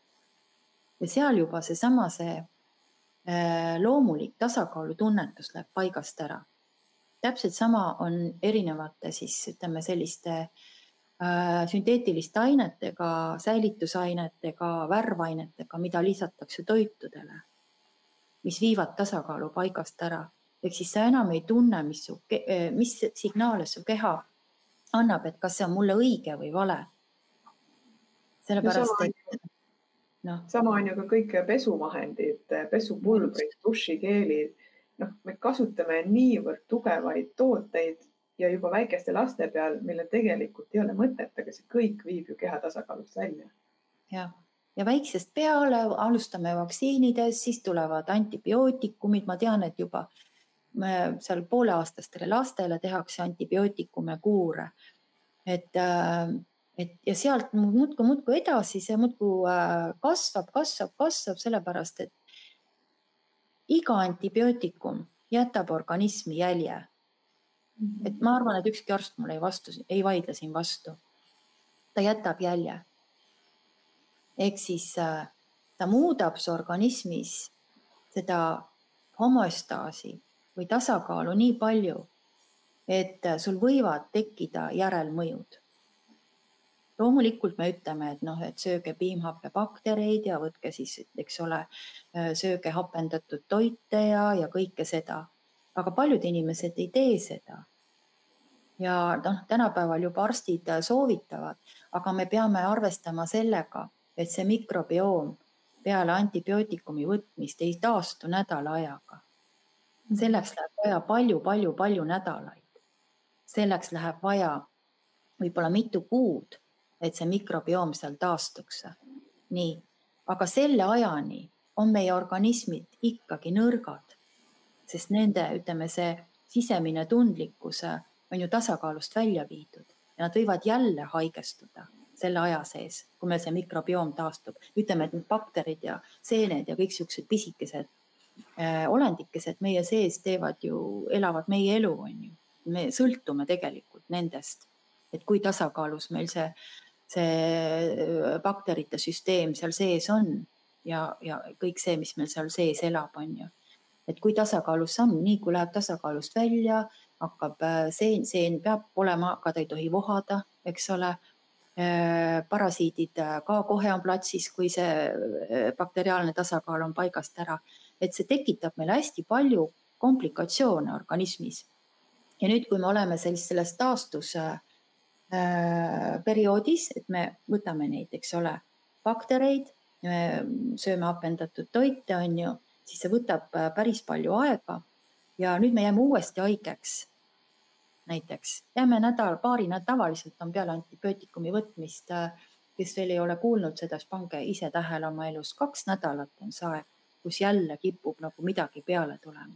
ja seal juba seesama, see äh, loomulik tasakaalutunnetus läheb paigast ära. täpselt sama on erinevate siis ütleme selliste Äh, sünteetiliste ainetega, säilitusainetega, värvainetega, mida lisatakse toitudele, mis viivad tasakaalu paigast ära. ehk siis sa enam ei tunne, mis su, mis signaale su keha annab, et kas see on mulle õige või vale. sellepärast, et noh. sama on ju ka kõik pesuvahendid, pesupulbrid, dušikeelid. noh, me kasutame niivõrd tugevaid tooteid ja juba väikeste laste peal, millel tegelikult ei ole mõtet, aga see kõik viib ju keha tasakaalust välja. jah, ja väiksest peale alustame vaktsiinidest, siis tulevad antibiootikumid, ma tean, et juba seal pooleaastastele lastele tehakse antibiootikume kuure. et, äh, et ja sealt muudkui, muudkui edasi, see muudkui äh, kasvab, kasvab, kasvab, sellepärast et iga antibiootikum jätab organismi jälje et ma arvan, et ükski arst mulle ei vastu, ei vaidle siin vastu. ta jätab jälje. ehk siis äh, ta muudab su organismis seda homöostaasi või tasakaalu nii palju, et äh, sul võivad tekkida järelmõjud. loomulikult me ütleme, et noh, et sööge piimhappebaktereid ja võtke siis, eks ole, äh, sööge hapendatud toite ja, ja kõike seda. Aga paljud inimesed ei tee seda ja noh, tänapäeval juba arstid soovitavad, aga me peame arvestama sellega, et see mikrobioom peale antibiootikumi võtmist ei taastu nädala ajaga. selleks läheb vaja palju-palju-palju nädalaid. selleks läheb vaja võib-olla mitu kuud, et see mikrobioom seal taastuks. nii, aga selle ajani on meie organismid ikkagi nõrgad, sest nende, ütleme, see sisemine tundlikkus on ju tasakaalust välja viidud ja nad võivad jälle haigestuda selle aja sees, kui meil see mikrobioom taastub. ütleme, et need bakterid ja seened ja kõik siuksed pisikesed äh, olendikesed meie sees teevad ju, elavad meie elu, on ju. me sõltume tegelikult nendest, et kui tasakaalus meil see, see äh, bakterite süsteem seal sees on ja, ja kõik see, mis meil seal sees elab, on ju. Et kui tasakaalus see on, nii kui läheb tasakaalust välja, hakkab äh, seen, seen peab olema, aga ta ei tohi vohada, eks ole. Äh, parasiidid äh, ka kohe on platsis, kui see bakteriaalne tasakaal on paigast ära, et see tekitab meile hästi palju komplikatsioone organismis. ja nüüd, kui me oleme selles, selles taastuse perioodis, et me võtame neid, eks ole, baktereid, sööme hapendatud toite, on ju, siis see võtab päris palju aega ja nüüd me jääme uuesti haigeks näiteks. jääme nädal, paari nädal, tavaliselt on peale antibiootikumi võtmist, äh, kes veel ei ole kuulnud seda, siis pange ise tähele oma elus, kaks nädalat on see aeg, kus jälle kipub nagu midagi peale tulema.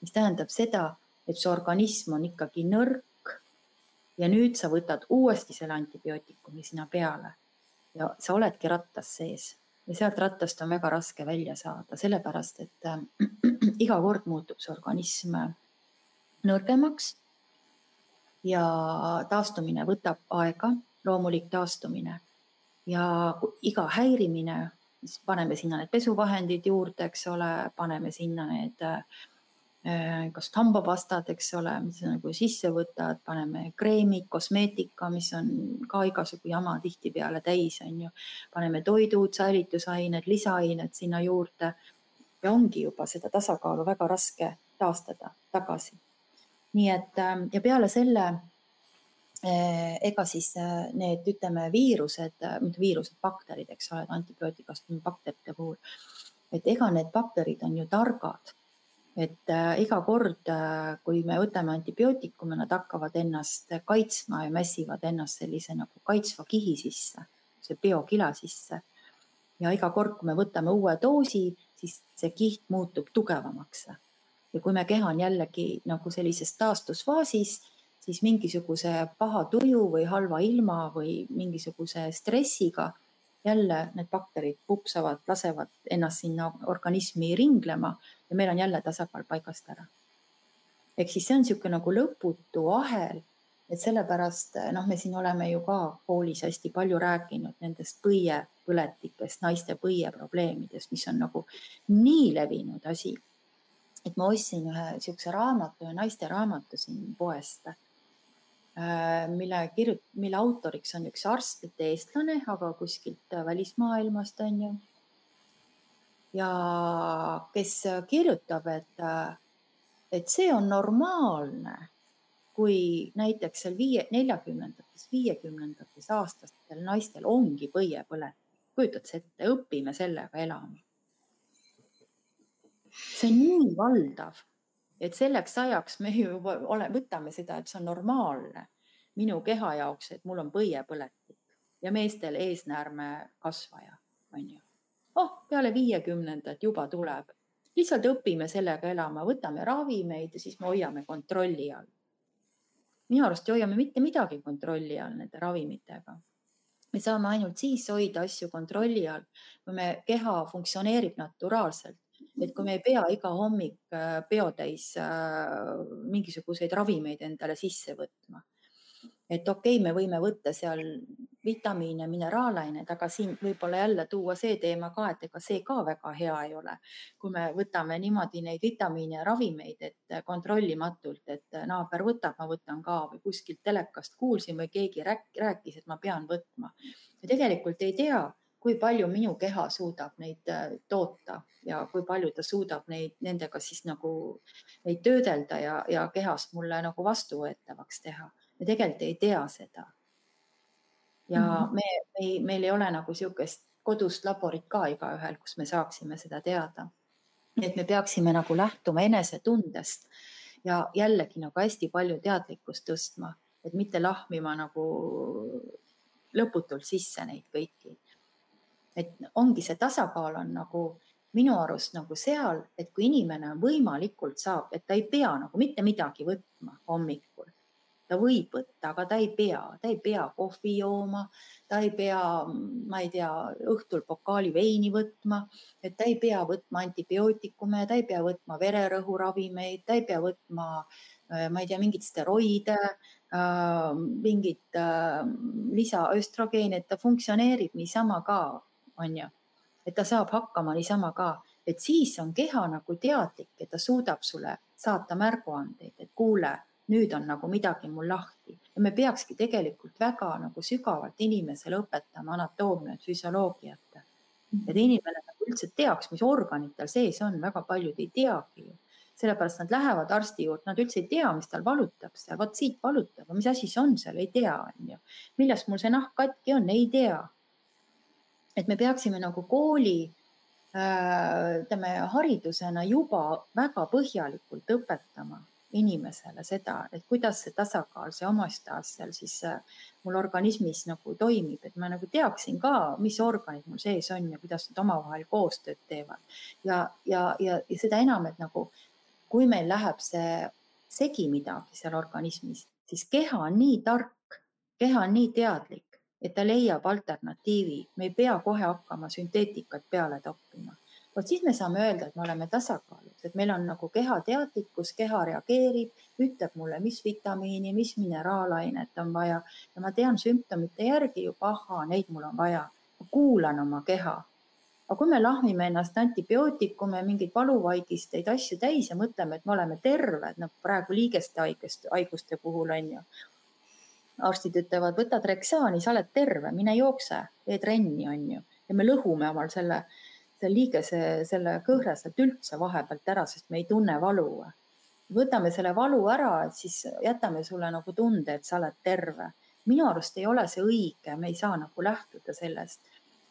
mis tähendab seda, et su organism on ikkagi nõrk ja nüüd sa võtad uuesti selle antibiootikumi sinna peale ja sa oledki rattas sees ja sealt rattast on väga raske välja saada, sellepärast et äh, iga kord muutub su organism nõrgemaks ja taastumine võtab aega, loomulik taastumine. Ja iga häirimine, siis paneme sinna need pesuvahendid juurde, eks ole, paneme sinna need äh, kas hambapastad, eks ole, mis nagu sisse võtad, paneme kreemid, kosmeetika, mis on ka igasugu jama tihtipeale täis, on ju. paneme toidud, säilitusained, lisaained sinna juurde ja ongi juba seda tasakaalu väga raske taastada tagasi nii et ähm, ja peale selle äh, ega siis äh, need, ütleme, viirused, äh, mitte viirused, bakterid, eks ole, antibiootikast bakterite puhul, et ega need bakterid on ju targad. Et äh, iga kord, kui me võtame antibiootikume, nad hakkavad ennast kaitsma ja mässivad ennast sellise nagu kaitsva kihi sisse, see biokila sisse. ja iga kord, kui me võtame uue doosi, siis see kiht muutub tugevamaks ja kui me keha on jällegi nagu sellises taastusfaasis, siis mingisuguse paha tuju või halva ilma või mingisuguse stressiga jälle need bakterid pupsavad, lasevad ennast sinna organismi ringlema ja meil on jälle tasakaal paigast ära. ehk siis see on niisugune nagu lõputu ahel, et sellepärast noh, me siin oleme ju ka koolis hästi palju rääkinud nendest põiepõletikest, naiste põieprobleemidest, mis on nagu nii levinud asi et ma ostsin ühe niisuguse raamatu, ühe naiste raamatu siin poest, mille kirjut-, mille autoriks on üks arst, mitte eestlane, aga kuskilt välismaailmast on ju. ja kes kirjutab, et, et see on normaalne, kui näiteks seal viie, neljakümnendates, viiekümnendates aastatel naistel ongi põiepõletik. kujutad sa ette, õpime sellega elama. see on nii valdav, et selleks ajaks me ju ole, võtame seda, et see on normaalne minu keha jaoks, et mul on põiepõletik ja meestel eesnäärme kasvaja, on ju. oh, peale viiekümnendat juba tuleb, lihtsalt õpime sellega elama, võtame ravimeid ja siis me hoiame kontrolli all. minu arust ei hoia me mitte midagi kontrolli all nende ravimitega. me saame ainult siis hoida asju kontrolli all, kui me keha funktsioneerib naturaalselt et kui me ei pea iga hommik äh, peotäis äh, mingisuguseid ravimeid endale sisse võtma et okei okay,, me võime võtta seal vitamiine, mineraalaineid, aga siin võib-olla jälle tuua see teema ka, et ega see ka väga hea ei ole. kui me võtame niimoodi neid vitamiine ja ravimeid, et kontrollimatult, et naaber võtab, ma võtan ka või kuskilt telekast kuulsin või keegi rääkis, et ma pean võtma. tegelikult ei tea, kui palju minu keha suudab neid äh, toota ja kui palju ta suudab neid, nendega siis nagu neid töödelda ja, ja kehast mulle nagu vastuvõetavaks teha me tegelikult ei tea seda. ja mm -hmm. me, me, meil ei ole nagu niisugust kodust laborit ka igaühel, kus me saaksime seda teada. et me peaksime nagu lähtuma enesetundest ja jällegi nagu hästi palju teadlikkust tõstma, et mitte lahmima nagu lõputult sisse neid kõiki. Et ongi see tasakaal on nagu minu arust nagu seal, et kui inimene võimalikult saab, et ta ei pea nagu mitte midagi võtma hommikul, ta võib võtta, aga ta ei pea, ta ei pea kohvi jooma, ta ei pea, ma ei tea, õhtul pokaali veini võtma, et ta ei pea võtma antibiootikume, ta ei pea võtma vererõhuravimeid, ta ei pea võtma, äh, ma ei tea, mingeid steroide, äh, mingit äh, lisaöstrogeeni, et ta funktsioneerib niisama ka, on ju, et ta saab hakkama niisama ka, et siis on keha nagu teadlik, et ta suudab sulle saata märguandeid, et kuule nüüd on nagu midagi mul lahti. Ja me peakski tegelikult väga nagu sügavalt inimesele õpetama anatoomiat, füsioloogiat. et inimene nagu üldse teaks, mis organid tal sees on, väga paljud ei teagi ju. sellepärast nad lähevad arsti juurde, nad üldse ei tea, mis tal valutab seal, vot siit valutab, mis asi see on seal, ei tea, on ju. millest mul see nahk katki on, ei tea. Et me peaksime nagu kooli äh, ütleme haridusena juba väga põhjalikult õpetama inimesele seda, et kuidas see tasakaal, see omastaas seal siis äh, mul organismis nagu toimib, et ma nagu teaksin ka, mis organid mul sees on ja kuidas nad omavahel koostööd teevad. ja, ja, ja, ja seda enam, et nagu kui meil läheb see segi midagi seal organismis, siis keha on nii tark, keha on nii teadlik, et ta leiab alternatiivi, me ei pea kohe hakkama sünteetikat peale toppima vot siis me saame öelda, et me oleme tasakaalus, et meil on nagu keha teadlikkus, keha reageerib, ütleb mulle, mis vitamiini, mis mineraalainet on vaja ja ma tean sümptomite järgi juba, ahaa, neid mul on vaja. ma kuulan oma keha. aga kui me lahmime ennast antibiootikume, mingeid valuvaigisteid, asju täis ja mõtleme, et me oleme terved, noh praegu liigeste haigest, haiguste puhul on ju arstid ütlevad, võta Trexaani, sa oled terve, mine jookse, tee trenni, on ju, ja me lõhume omal selle see liigese, selle kõhre sealt üldse vahepealt ära, sest me ei tunne valu. võtame selle valu ära, siis jätame sulle nagu tunde, et sa oled terve. minu arust ei ole see õige, me ei saa nagu lähtuda sellest.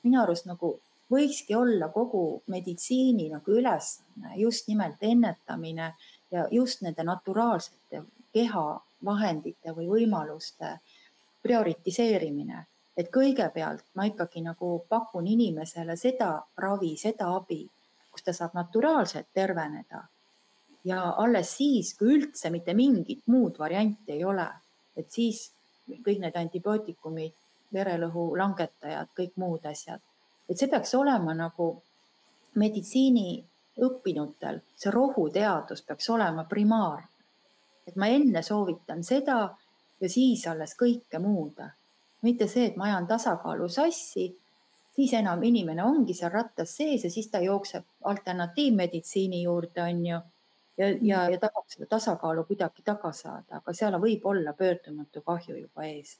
minu arust nagu võikski olla kogu meditsiini nagu ülesanne just nimelt ennetamine ja just nende naturaalsete kehavahendite või võimaluste prioritiseerimine et kõigepealt ma ikkagi nagu pakun inimesele seda ravi, seda abi, kus ta saab naturaalselt terveneda. ja alles siis, kui üldse mitte mingit muud varianti ei ole, et siis kõik need antibiootikumid, verelõhu langetajad, kõik muud asjad, et see peaks olema nagu meditsiiniõppinutel, see rohuteadus peaks olema primaarne. Et ma enne soovitan seda ja siis alles kõike muud mitte see, et ma ajan tasakaalu sassi, siis enam inimene ongi seal rattas sees ja siis ta jookseb alternatiivmeditsiini juurde, on ju. ja, ja, ja tahab seda tasakaalu kuidagi taga saada, aga seal võib olla pöördumatu kahju juba ees.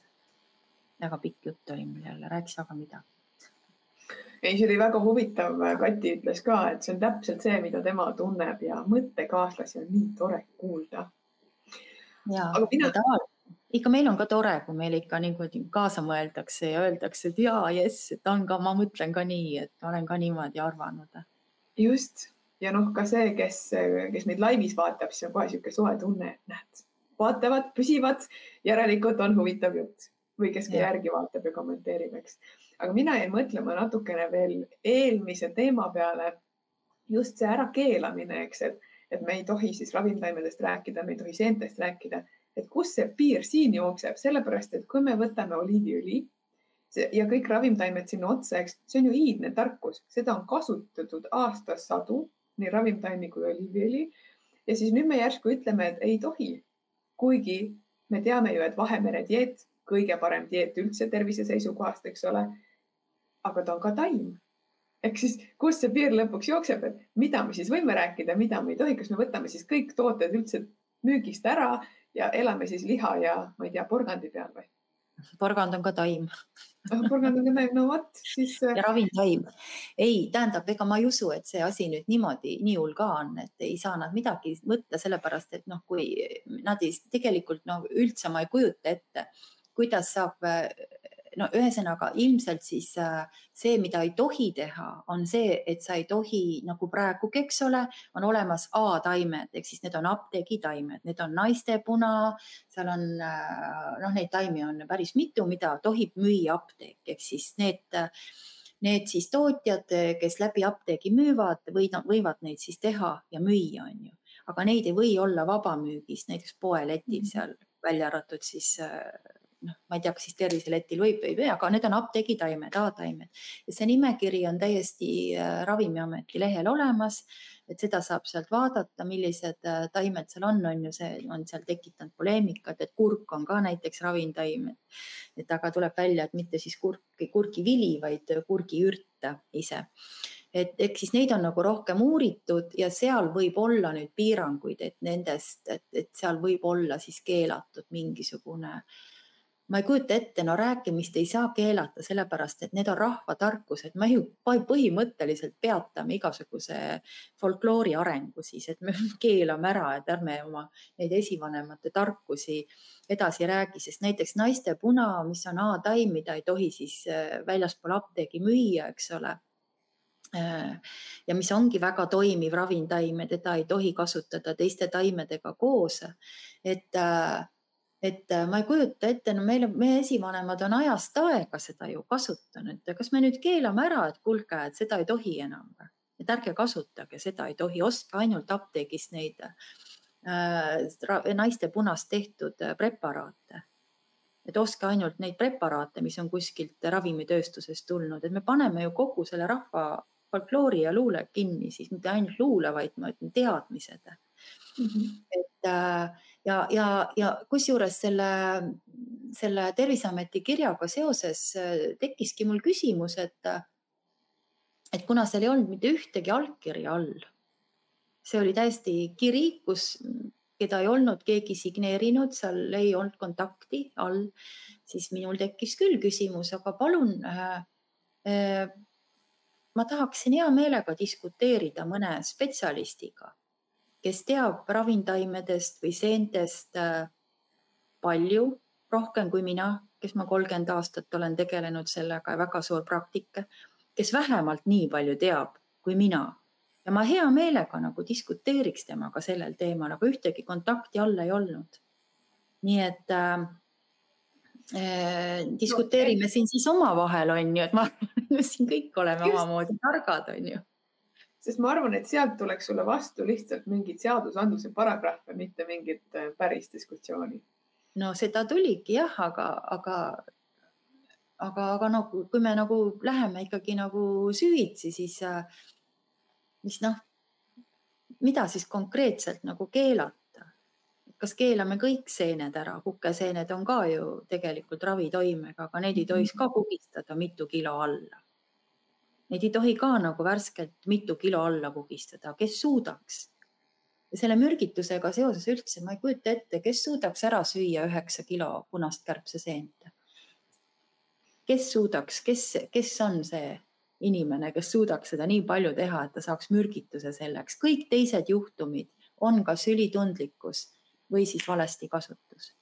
väga pikk jutt oli mul jälle, rääkis väga midagi ei, see oli väga huvitav. Kati ütles ka, et see on täpselt see, mida tema tunneb ja mõttekaaslasi on nii tore kuulda. Ja, aga mina ikka meil on ka tore, kui meil ikka niimoodi kaasa mõeldakse ja öeldakse, et jaa, jess, et on ka, ma mõtlen ka nii, et olen ka niimoodi arvanud. just ja noh, ka see, kes, kes meid laivis vaatab, siis on kohe niisugune soe tunne, et näed, vaatavad, püsivad, järelikult on huvitav jutt või kes ka järgi vaatab ja kommenteerib, eks. aga mina jäin mõtlema natukene veel eelmise teema peale. just see ärakeelamine, eks, et, et me ei tohi siis ravimtaimedest rääkida, me ei tohi seentest rääkida et kus see piir siin jookseb, sellepärast et kui me võtame oliiviõli ja kõik ravimtaimed sinna otsa, eks see on ju iidne tarkus, seda on kasutatud aastasadu, nii ravimtaimi kui oliiviõli. ja siis nüüd me järsku ütleme, et ei tohi, kuigi me teame ju, et Vahemere dieet, kõige parem dieet üldse tervise seisukohast, eks ole. aga ta on ka taim ehk siis, kus see piir lõpuks jookseb, et mida me siis võime rääkida, mida me ei tohi, kas me võtame siis kõik tooted üldse müügist ära ja elame siis liha ja ma ei tea, porgandi peal või? porgand on ka taim porgand on ka taim, no vot siis. Äh, ja ravimtaim. ei, tähendab, ega ma ei usu, et see asi nüüd niimoodi nii hull ka on, et ei saa nad midagi võtta, sellepärast et noh, kui nad ei, tegelikult no üldse ma ei kujuta ette, kuidas saab no ühesõnaga ilmselt siis äh, see, mida ei tohi teha, on see, et sa ei tohi nagu praegugi, eks ole, on olemas A-taimed ehk siis need on apteegitaimed, need on naistepuna, seal on äh, noh, neid taimi on päris mitu, mida tohib müüa apteek. Ehk siis need need siis tootjad, kes läbi apteegi müüvad või võivad neid siis teha ja müüa, on ju, aga neid ei või olla vabamüügis, näiteks poeletil mhm. seal välja arvatud siis äh, noh, ma ei tea, kas siis terviseletil võib või ei või, aga need on apteegitaimed, A-taimed. Ja see nimekiri on täiesti äh, Ravimiameti lehel olemas, et seda saab sealt vaadata, millised äh, taimed seal on, on ju, see on seal tekitanud poleemikat, et kurk on ka näiteks ravimtaim, et aga tuleb välja, et mitte siis kurki, kurgivili, vaid kurgiürt ise. Et ehk siis neid on nagu rohkem uuritud ja seal võib olla nüüd piiranguid, et nendest, et, et seal võib olla siis keelatud mingisugune äh, ma ei kujuta ette, no rääkimist ei saa keelata, sellepärast et need on rahvatarkused, me ju põhimõtteliselt peatame igasuguse folkloori arengu siis, et me keelame ära, et ärme oma neid esivanemate tarkusi edasi räägi, sest näiteks naiste puna, mis on A-taim, mida ei tohi siis äh, väljaspool apteegi müüa, eks ole äh, ja mis ongi väga toimiv ravimtaim ja teda ei tohi kasutada teiste taimedega koos. et äh, et äh, ma ei kujuta ette, no meil, meie esivanemad on ajast aega seda ju kasutanud ja kas me nüüd keelame ära, et kuulge, et seda ei tohi enam et ärge kasutage, seda ei tohi, ostke ainult apteegist neid äh, naiste punast tehtud äh, preparaate. et ostke ainult neid preparaate, mis on kuskilt ravimitööstusest tulnud, et me paneme ju kogu selle rahva folkloori ja luule kinni, siis mitte ainult luule, vaid ma ütlen teadmised mm. -hmm. et äh, ja, ja, ja kusjuures selle, selle Terviseameti kirjaga seoses äh, tekkiski mul küsimus, et, et kuna seal ei olnud mitte ühtegi allkirja all, see oli täiesti kiri, kus, keda ei olnud keegi signeerinud, seal ei olnud kontakti all, siis minul tekkis küll küsimus, aga palun äh, äh, ma tahaksin hea meelega diskuteerida mõne spetsialistiga kes teab ravimtaimedest või seentest äh, palju, rohkem kui mina, kes ma kolmkümmend aastat olen tegelenud sellega ja väga suur praktika, kes vähemalt nii palju teab kui mina. Ja ma hea meelega nagu diskuteeriks temaga sellel teemal, aga ühtegi kontakti all ei olnud. nii et äh, äh, diskuteerime no, siin siis omavahel on ju, et ma siin kõik oleme just, omamoodi targad, on ju sest ma arvan, et sealt tuleks sulle vastu lihtsalt mingid seadusandluse paragrahve, mitte mingit äh, päris diskussiooni. no seda tuligi jah, aga, aga, aga, aga no kui me nagu läheme ikkagi nagu süvitsi, siis äh, mis noh, mida siis konkreetselt nagu keelata? kas keelame kõik seened ära, kukeseened on ka ju tegelikult ravitoimega, aga neid ei tohiks ka kugistada mitu kilo alla Neid ei tohi ka nagu värskelt mitu kilo alla kugistada, kes suudaks. selle mürgitusega seoses üldse ma ei kujuta ette, kes suudaks ära süüa üheksa kilo punast kärbseseent. kes suudaks, kes, kes on see inimene, kes suudaks seda nii palju teha, et ta saaks mürgituse selleks. kõik teised juhtumid on kas ülitundlikkus või siis valesti kasutus.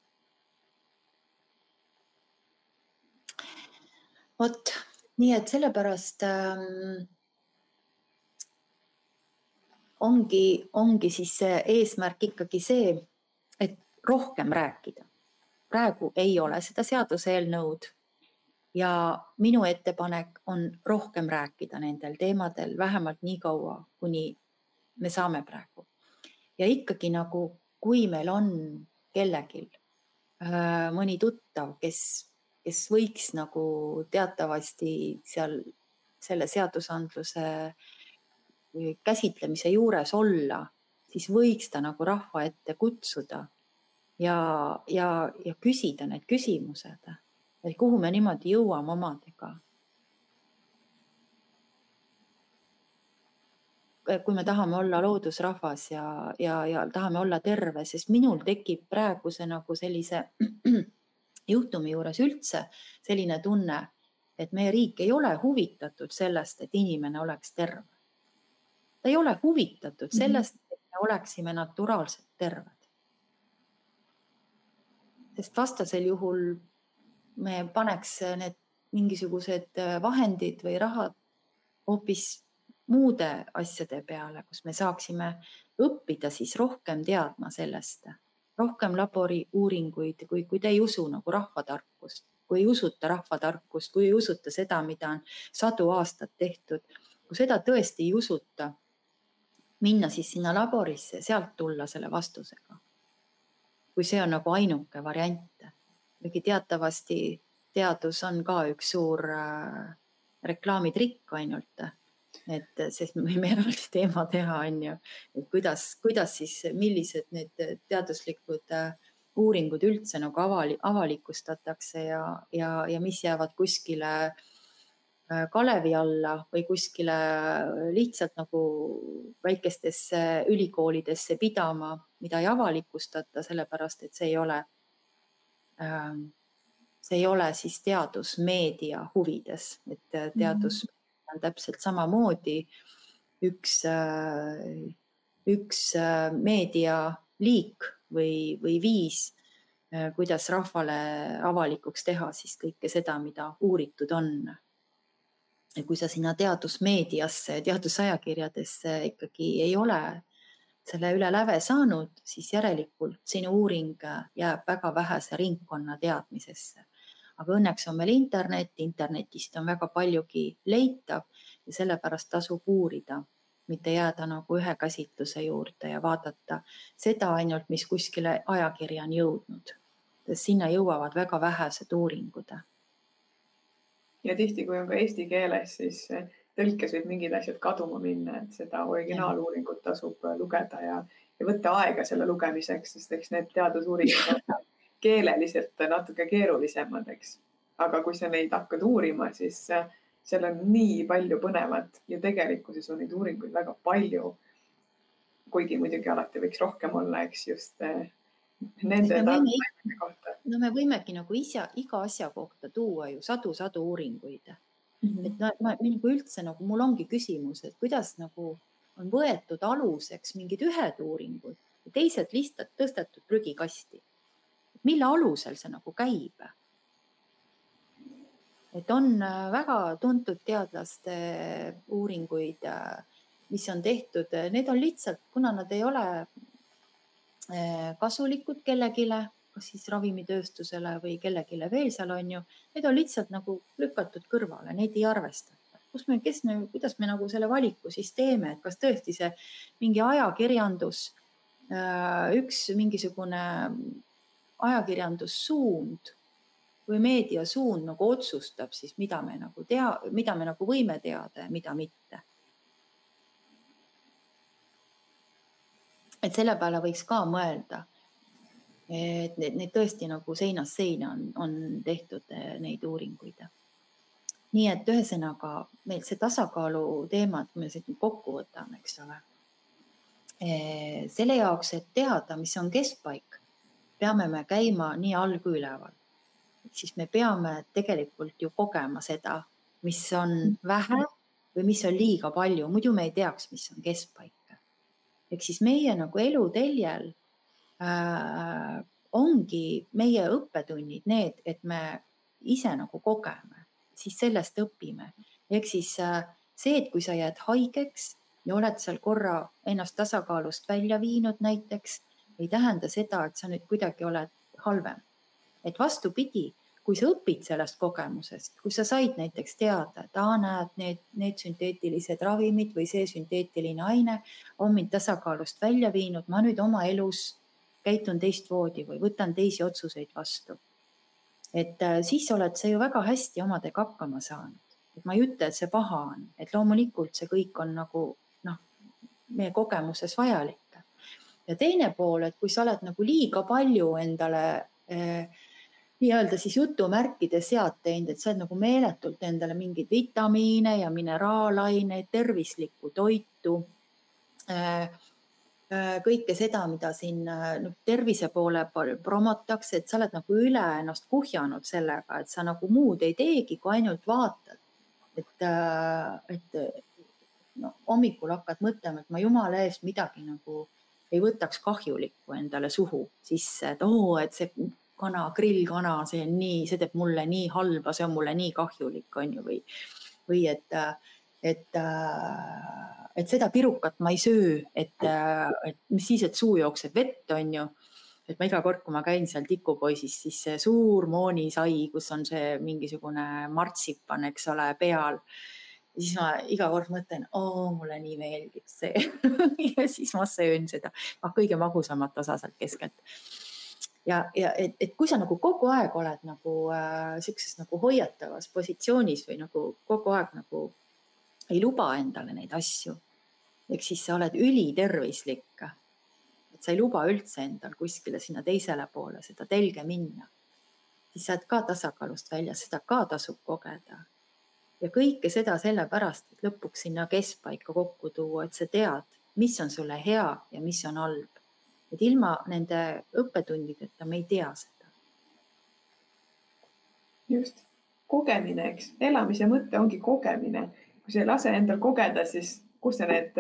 vot nii, et sellepärast ähm, ongi, ongi siis see eesmärk ikkagi see, et rohkem rääkida. praegu ei ole seda seaduseelnõud ja minu ettepanek on rohkem rääkida nendel teemadel, vähemalt nii kaua, kuni me saame praegu. ja ikkagi nagu, kui meil on kellelgi äh, mõni tuttav, kes, kes võiks nagu teatavasti seal selle seadusandluse käsitlemise juures olla, siis võiks ta nagu rahva ette kutsuda ja, ja, ja küsida need küsimused, et kuhu me niimoodi jõuame omadega. kui me tahame olla loodusrahvas ja, ja, ja tahame olla terve, sest minul tekib praeguse nagu sellise juhtumi juures üldse selline tunne, et meie riik ei ole huvitatud sellest, et inimene oleks terve ta ei ole huvitatud mhm. sellest, et me oleksime naturaalselt terved. sest vastasel juhul me paneks need mingisugused vahendid või rahad hoopis muude asjade peale, kus me saaksime õppida siis rohkem teadma sellest, rohkem laboriuuringuid, kui, kui te ei usu nagu rahvatarkust, kui ei usuta rahvatarkust, kui ei usuta seda, mida on sadu aastaid tehtud, kui seda tõesti ei usuta minna siis sinna laborisse sealt tulla selle vastusega. kui see on nagu ainuke variant. kuigi teatavasti teadus on ka üks suur äh, reklaamitrikk ainult, et sest me võime eraldi teema teha, on ju, et kuidas, kuidas siis, millised need teaduslikud äh, uuringud üldse nagu avali, avalikustatakse ja, ja, ja mis jäävad kuskile äh, Äh, kalevi alla või kuskile lihtsalt nagu väikestesse ülikoolidesse pidama, mida ei avalikustata, sellepärast et see ei ole, ähm, see ei ole siis teadusmeedia huvides, et äh, mhm. teadus mm -hmm. On täpselt samamoodi üks, äh, üks meedialiik või, või viis, kuidas rahvale avalikuks teha siis kõike seda, mida uuritud on ja kui sa sinna teadusmeediasse, teadusajakirjadesse ikkagi ei ole selle üle läve saanud, siis järelikult sinu uuring jääb väga vähese ringkonna teadmisesse. Aga õnneks on meil internet, internetist on väga paljugi leitav ja sellepärast tasub uurida, mitte jääda nagu ühe käsitluse juurde ja vaadata seda ainult, mis kuskile ajakirja on jõudnud. sinna jõuavad väga vähesed uuringud ja tihti, kui on ka eesti keeles, siis eh, tõlkes võib mingid asjad kaduma minna, et seda originaaluuringut tasub lugeda ja, ja võtta aega selle lugemiseks, sest eks need teadusuuringud keeleliselt natuke keerulisemad, eks. aga kui sa neid hakkad uurima, siis eh, seal on nii palju põnevat ja tegelikkuses on neid uuringuid väga palju. kuigi muidugi alati võiks rohkem olla, eks just nende tarkade kohta. no me võimegi nagu ise iga asja kohta tuua ju sadu-sadu uuringuid mm. -hmm. et no, ma nagu üldse nagu mul ongi küsimus, et kuidas nagu on võetud aluseks mingid ühed uuringud ja teised lihtsalt tõstetud prügikasti. Mille alusel see nagu käib? et on äh, väga tuntud teadlaste uuringuid, äh, mis on tehtud, need on lihtsalt, kuna nad ei ole kasulikud kellelegi, kas siis ravimitööstusele või kellelegi veel seal on ju, need on lihtsalt nagu lükatud kõrvale, neid ei arvestata. kus me, kes me, kuidas me nagu selle valiku siis teeme, et kas tõesti see mingi ajakirjandus, äh, üks mingisugune ajakirjandussuund või meediasuund nagu otsustab siis, mida me nagu tea, mida me nagu võime teada ja mida mitte et selle peale võiks ka mõelda. et need, need tõesti nagu seinast seina on, on tehtud eh, neid uuringuid. nii et ühesõnaga meil see tasakaalu teema, et me siit kokku võtame, eks ole. Eh, selle jaoks, et teada, mis on keskpaik, peame me käima nii all kui üleval. siis me peame tegelikult ju kogema seda, mis on vähe või mis on liiga palju, muidu me ei teaks, mis on keskpaik. ehk siis meie nagu eluteljel äh, ongi meie õppetunnid need, et me ise nagu kogeme, siis sellest õpime. ehk siis äh, see, et kui sa jääd haigeks ja oled seal korra ennast tasakaalust välja viinud näiteks, ei tähenda seda, et sa nüüd kuidagi oled halvem. et vastupidi, kui sa õpid sellest kogemusest, kui sa said näiteks teada, et aa, näed, need, need sünteetilised ravimid või see sünteetiline aine on mind tasakaalust välja viinud, ma nüüd oma elus käitun teistmoodi või võtan teisi otsuseid vastu. et äh, siis oled sa ju väga hästi omadega hakkama saanud, et ma ei ütle, et see paha on, et loomulikult see kõik on nagu noh, meie kogemuses vajalik. Ja teine pool, et kui sa oled nagu liiga palju endale eh, nii-öelda siis jutumärkides sead teinud, et sa oled nagu meeletult endale mingeid vitamiine ja mineraalaineid, tervislikku toitu äh, äh,. kõike seda, mida siin noh, tervise poole promotakse, et sa oled nagu üle ennast kuhjanud sellega, et sa nagu muud ei teegi, kui ainult vaatad. et, äh, et no, hommikul hakkad mõtlema, et ma jumala eest midagi nagu ei võtaks kahjulikku endale suhu sisse, et oo, et see kana, grillkana, see on nii, see teeb mulle nii halba, see on mulle nii kahjulik, on ju, või, või et, et, et seda pirukat ma ei söö, et, et mis siis, et suu jookseb vett, on ju et ma iga kord, kui ma käin seal tikupoisis, siis see suur moonisai, kus on see mingisugune martsipan, eks ole, peal. Siis ma iga kord mõtlen, oo, mulle nii meeldib see ja siis ma söön seda, noh, kõige magusamat osa sealt keskelt ja, ja et, et kui sa nagu kogu aeg oled nagu äh, sihukeses nagu hoiatavas positsioonis või nagu kogu aeg nagu ei luba endale neid asju, ehk siis sa oled ülitervislik. et sa ei luba üldse endal kuskile sinna teisele poole seda telge minna, siis sa oled ka tasakaalust väljas, seda ka tasub kogeda. Ja kõike seda sellepärast, et lõpuks sinna keskpaika kokku tuua, et sa tead, mis on sulle hea ja mis on halb et ilma nende õppetundideta me ei tea seda. just, kogemine, eks, elamise mõte ongi kogemine. kui sa ei lase endal kogeda, siis kust sa need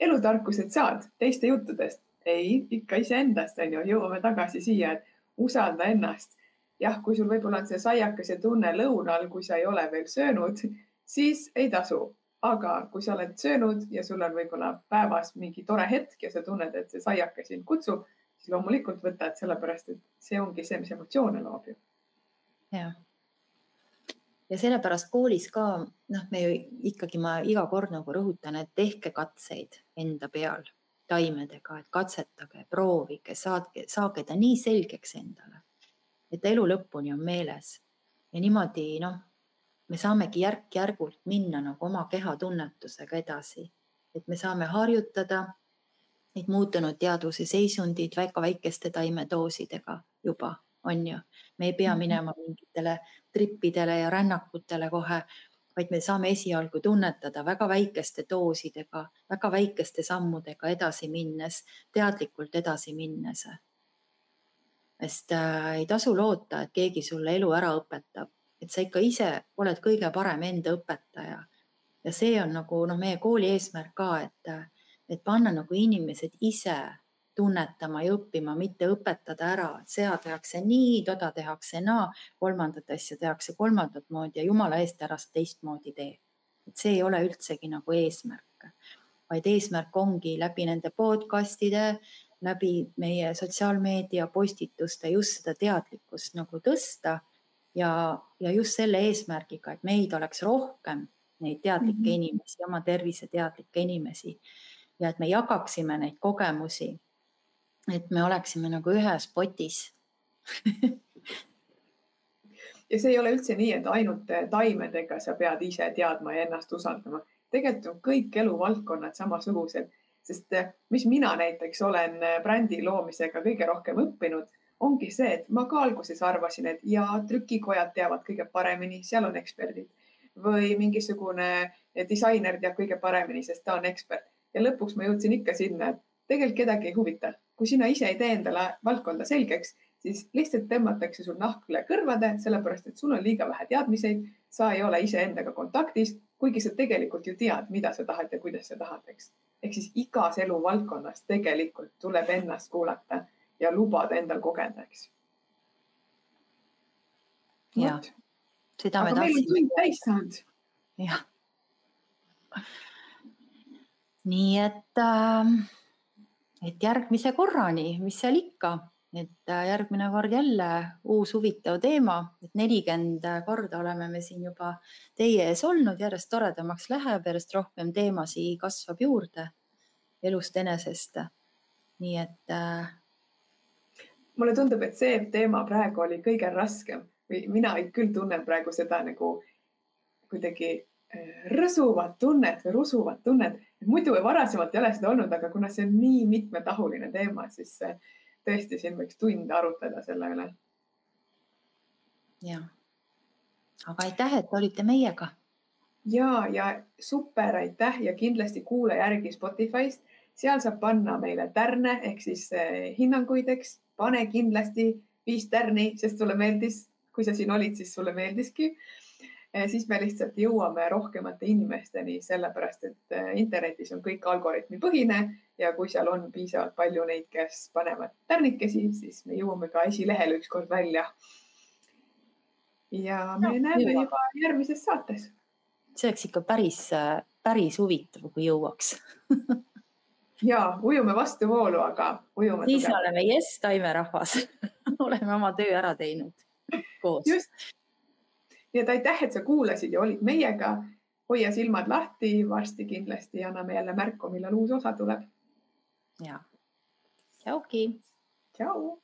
elutarkused saad teiste juttudest? ei, ikka iseendast on ju, jõuame tagasi siia, et usalda ennast. Jah, kui sul võib-olla on see saiakese tunne lõunal, kui sa ei ole veel söönud, siis ei tasu aga kui sa oled söönud ja sul on võib-olla päevas mingi tore hetk ja sa tunned, et see saiake sind kutsub, siis loomulikult võtad, sellepärast et see ongi see, mis emotsioone loob ju. jah. ja sellepärast koolis ka, noh, me ju ikkagi, ma iga kord nagu rõhutan, et tehke katseid enda peal taimedega, et katsetage, proovige, saage, saage ta nii selgeks endale, et elu lõpuni on meeles ja niimoodi noh me saamegi järk-järgult minna nagu oma kehatunnetusega edasi, et me saame harjutada neid muutunud teadvuse seisundid väga väikeste taimedoosidega juba, on ju. me ei pea mhm. minema mingitele trippidele ja rännakutele kohe, vaid me saame esialgu tunnetada väga väikeste doosidega, väga väikeste sammudega edasi minnes, teadlikult edasi minnes. Sest äh, ei tasu loota, et keegi sulle elu ära õpetab et sa ikka ise oled kõige parem enda õpetaja. ja see on nagu noh, meie kooli eesmärk ka, et, et panna nagu inimesed ise tunnetama ja õppima, mitte õpetada ära, et seda tehakse nii, toda tehakse naa, kolmandat asja tehakse kolmandat moodi ja jumala eest ära sa teistmoodi tee. et see ei ole üldsegi nagu eesmärk, vaid eesmärk ongi läbi nende podcast'ide, läbi meie sotsiaalmeedia postituste just seda teadlikkust nagu tõsta ja, ja just selle eesmärgiga, et meid oleks rohkem, neid teadlikke mm -hmm. inimesi, oma tervise teadlikke inimesi ja et me jagaksime neid kogemusi. et me oleksime nagu ühes potis ja see ei ole üldse nii, et ainult taimedega sa pead ise teadma ja ennast usaldama. tegelikult on kõik eluvaldkonnad samasugused, sest mis mina näiteks olen brändi loomisega kõige rohkem õppinud ongi see, et ma ka alguses arvasin, et ja trükikojad teavad kõige paremini, seal on eksperdid. Või mingisugune disainer teab kõige paremini, sest ta on ekspert. Ja lõpuks ma jõudsin ikka sinna, et tegelikult kedagi ei huvita, kui sina ise ei tee endale valdkonda selgeks, siis lihtsalt tõmmatakse sul nahk üle kõrvade, sellepärast et sul on liiga vähe teadmiseid, sa ei ole iseendaga kontaktis, kuigi sa tegelikult ju tead, mida sa tahad ja kuidas sa tahad, eks. Ehk siis igas eluvaldkonnas tegelikult tuleb ennast kuulata ja lubada endal kogeda, eks. jah, seda me tahtsime. täis saanud. jah. nii et äh, et järgmise korrani, mis seal ikka, et äh, järgmine kord jälle uus huvitav teema, et nelikümmend korda oleme me siin juba teie ees olnud, järjest toredamaks läheb, järjest rohkem teemasid kasvab juurde elust enesest. nii et äh.... mulle tundub, et see teema praegu oli kõige raskem või mina küll tunnen praegu seda nagu kuidagi äh, rõsuvat tunnet või rusuvat tunnet muidu varasemalt ei ole seda olnud, aga kuna see on nii mitmetahuline teema, siis tõesti siin võiks tunde arutleda selle üle. ja, aga aitäh, et olite meiega. ja, ja super aitäh ja kindlasti kuula järgi Spotify'st, seal saab panna meile tärne ehk siis eh, hinnanguid, eks, pane kindlasti viis tärni, sest sulle meeldis, kui sa siin olid, siis sulle meeldiski. Eh, siis me lihtsalt jõuame rohkemate inimesteni, sellepärast et eh, internetis on kõik algoritmipõhine ja kui seal on piisavalt palju neid, kes panevad tärnikesi, siis me jõuame ka esilehele ükskord välja. ja me no, näeme juba, juba järgmises saates. see oleks ikka päris, päris huvitav, kui jõuaks ja ujume vastuvoolu, aga ujume. siis tugev. oleme jess, taimerahvas oleme oma töö ära teinud koos. just nii et aitäh, et sa kuulasid ja olid meiega. hoia silmad lahti, varsti kindlasti anname jälle märku, millal uus osa tuleb. Ja, tšauki. tšau.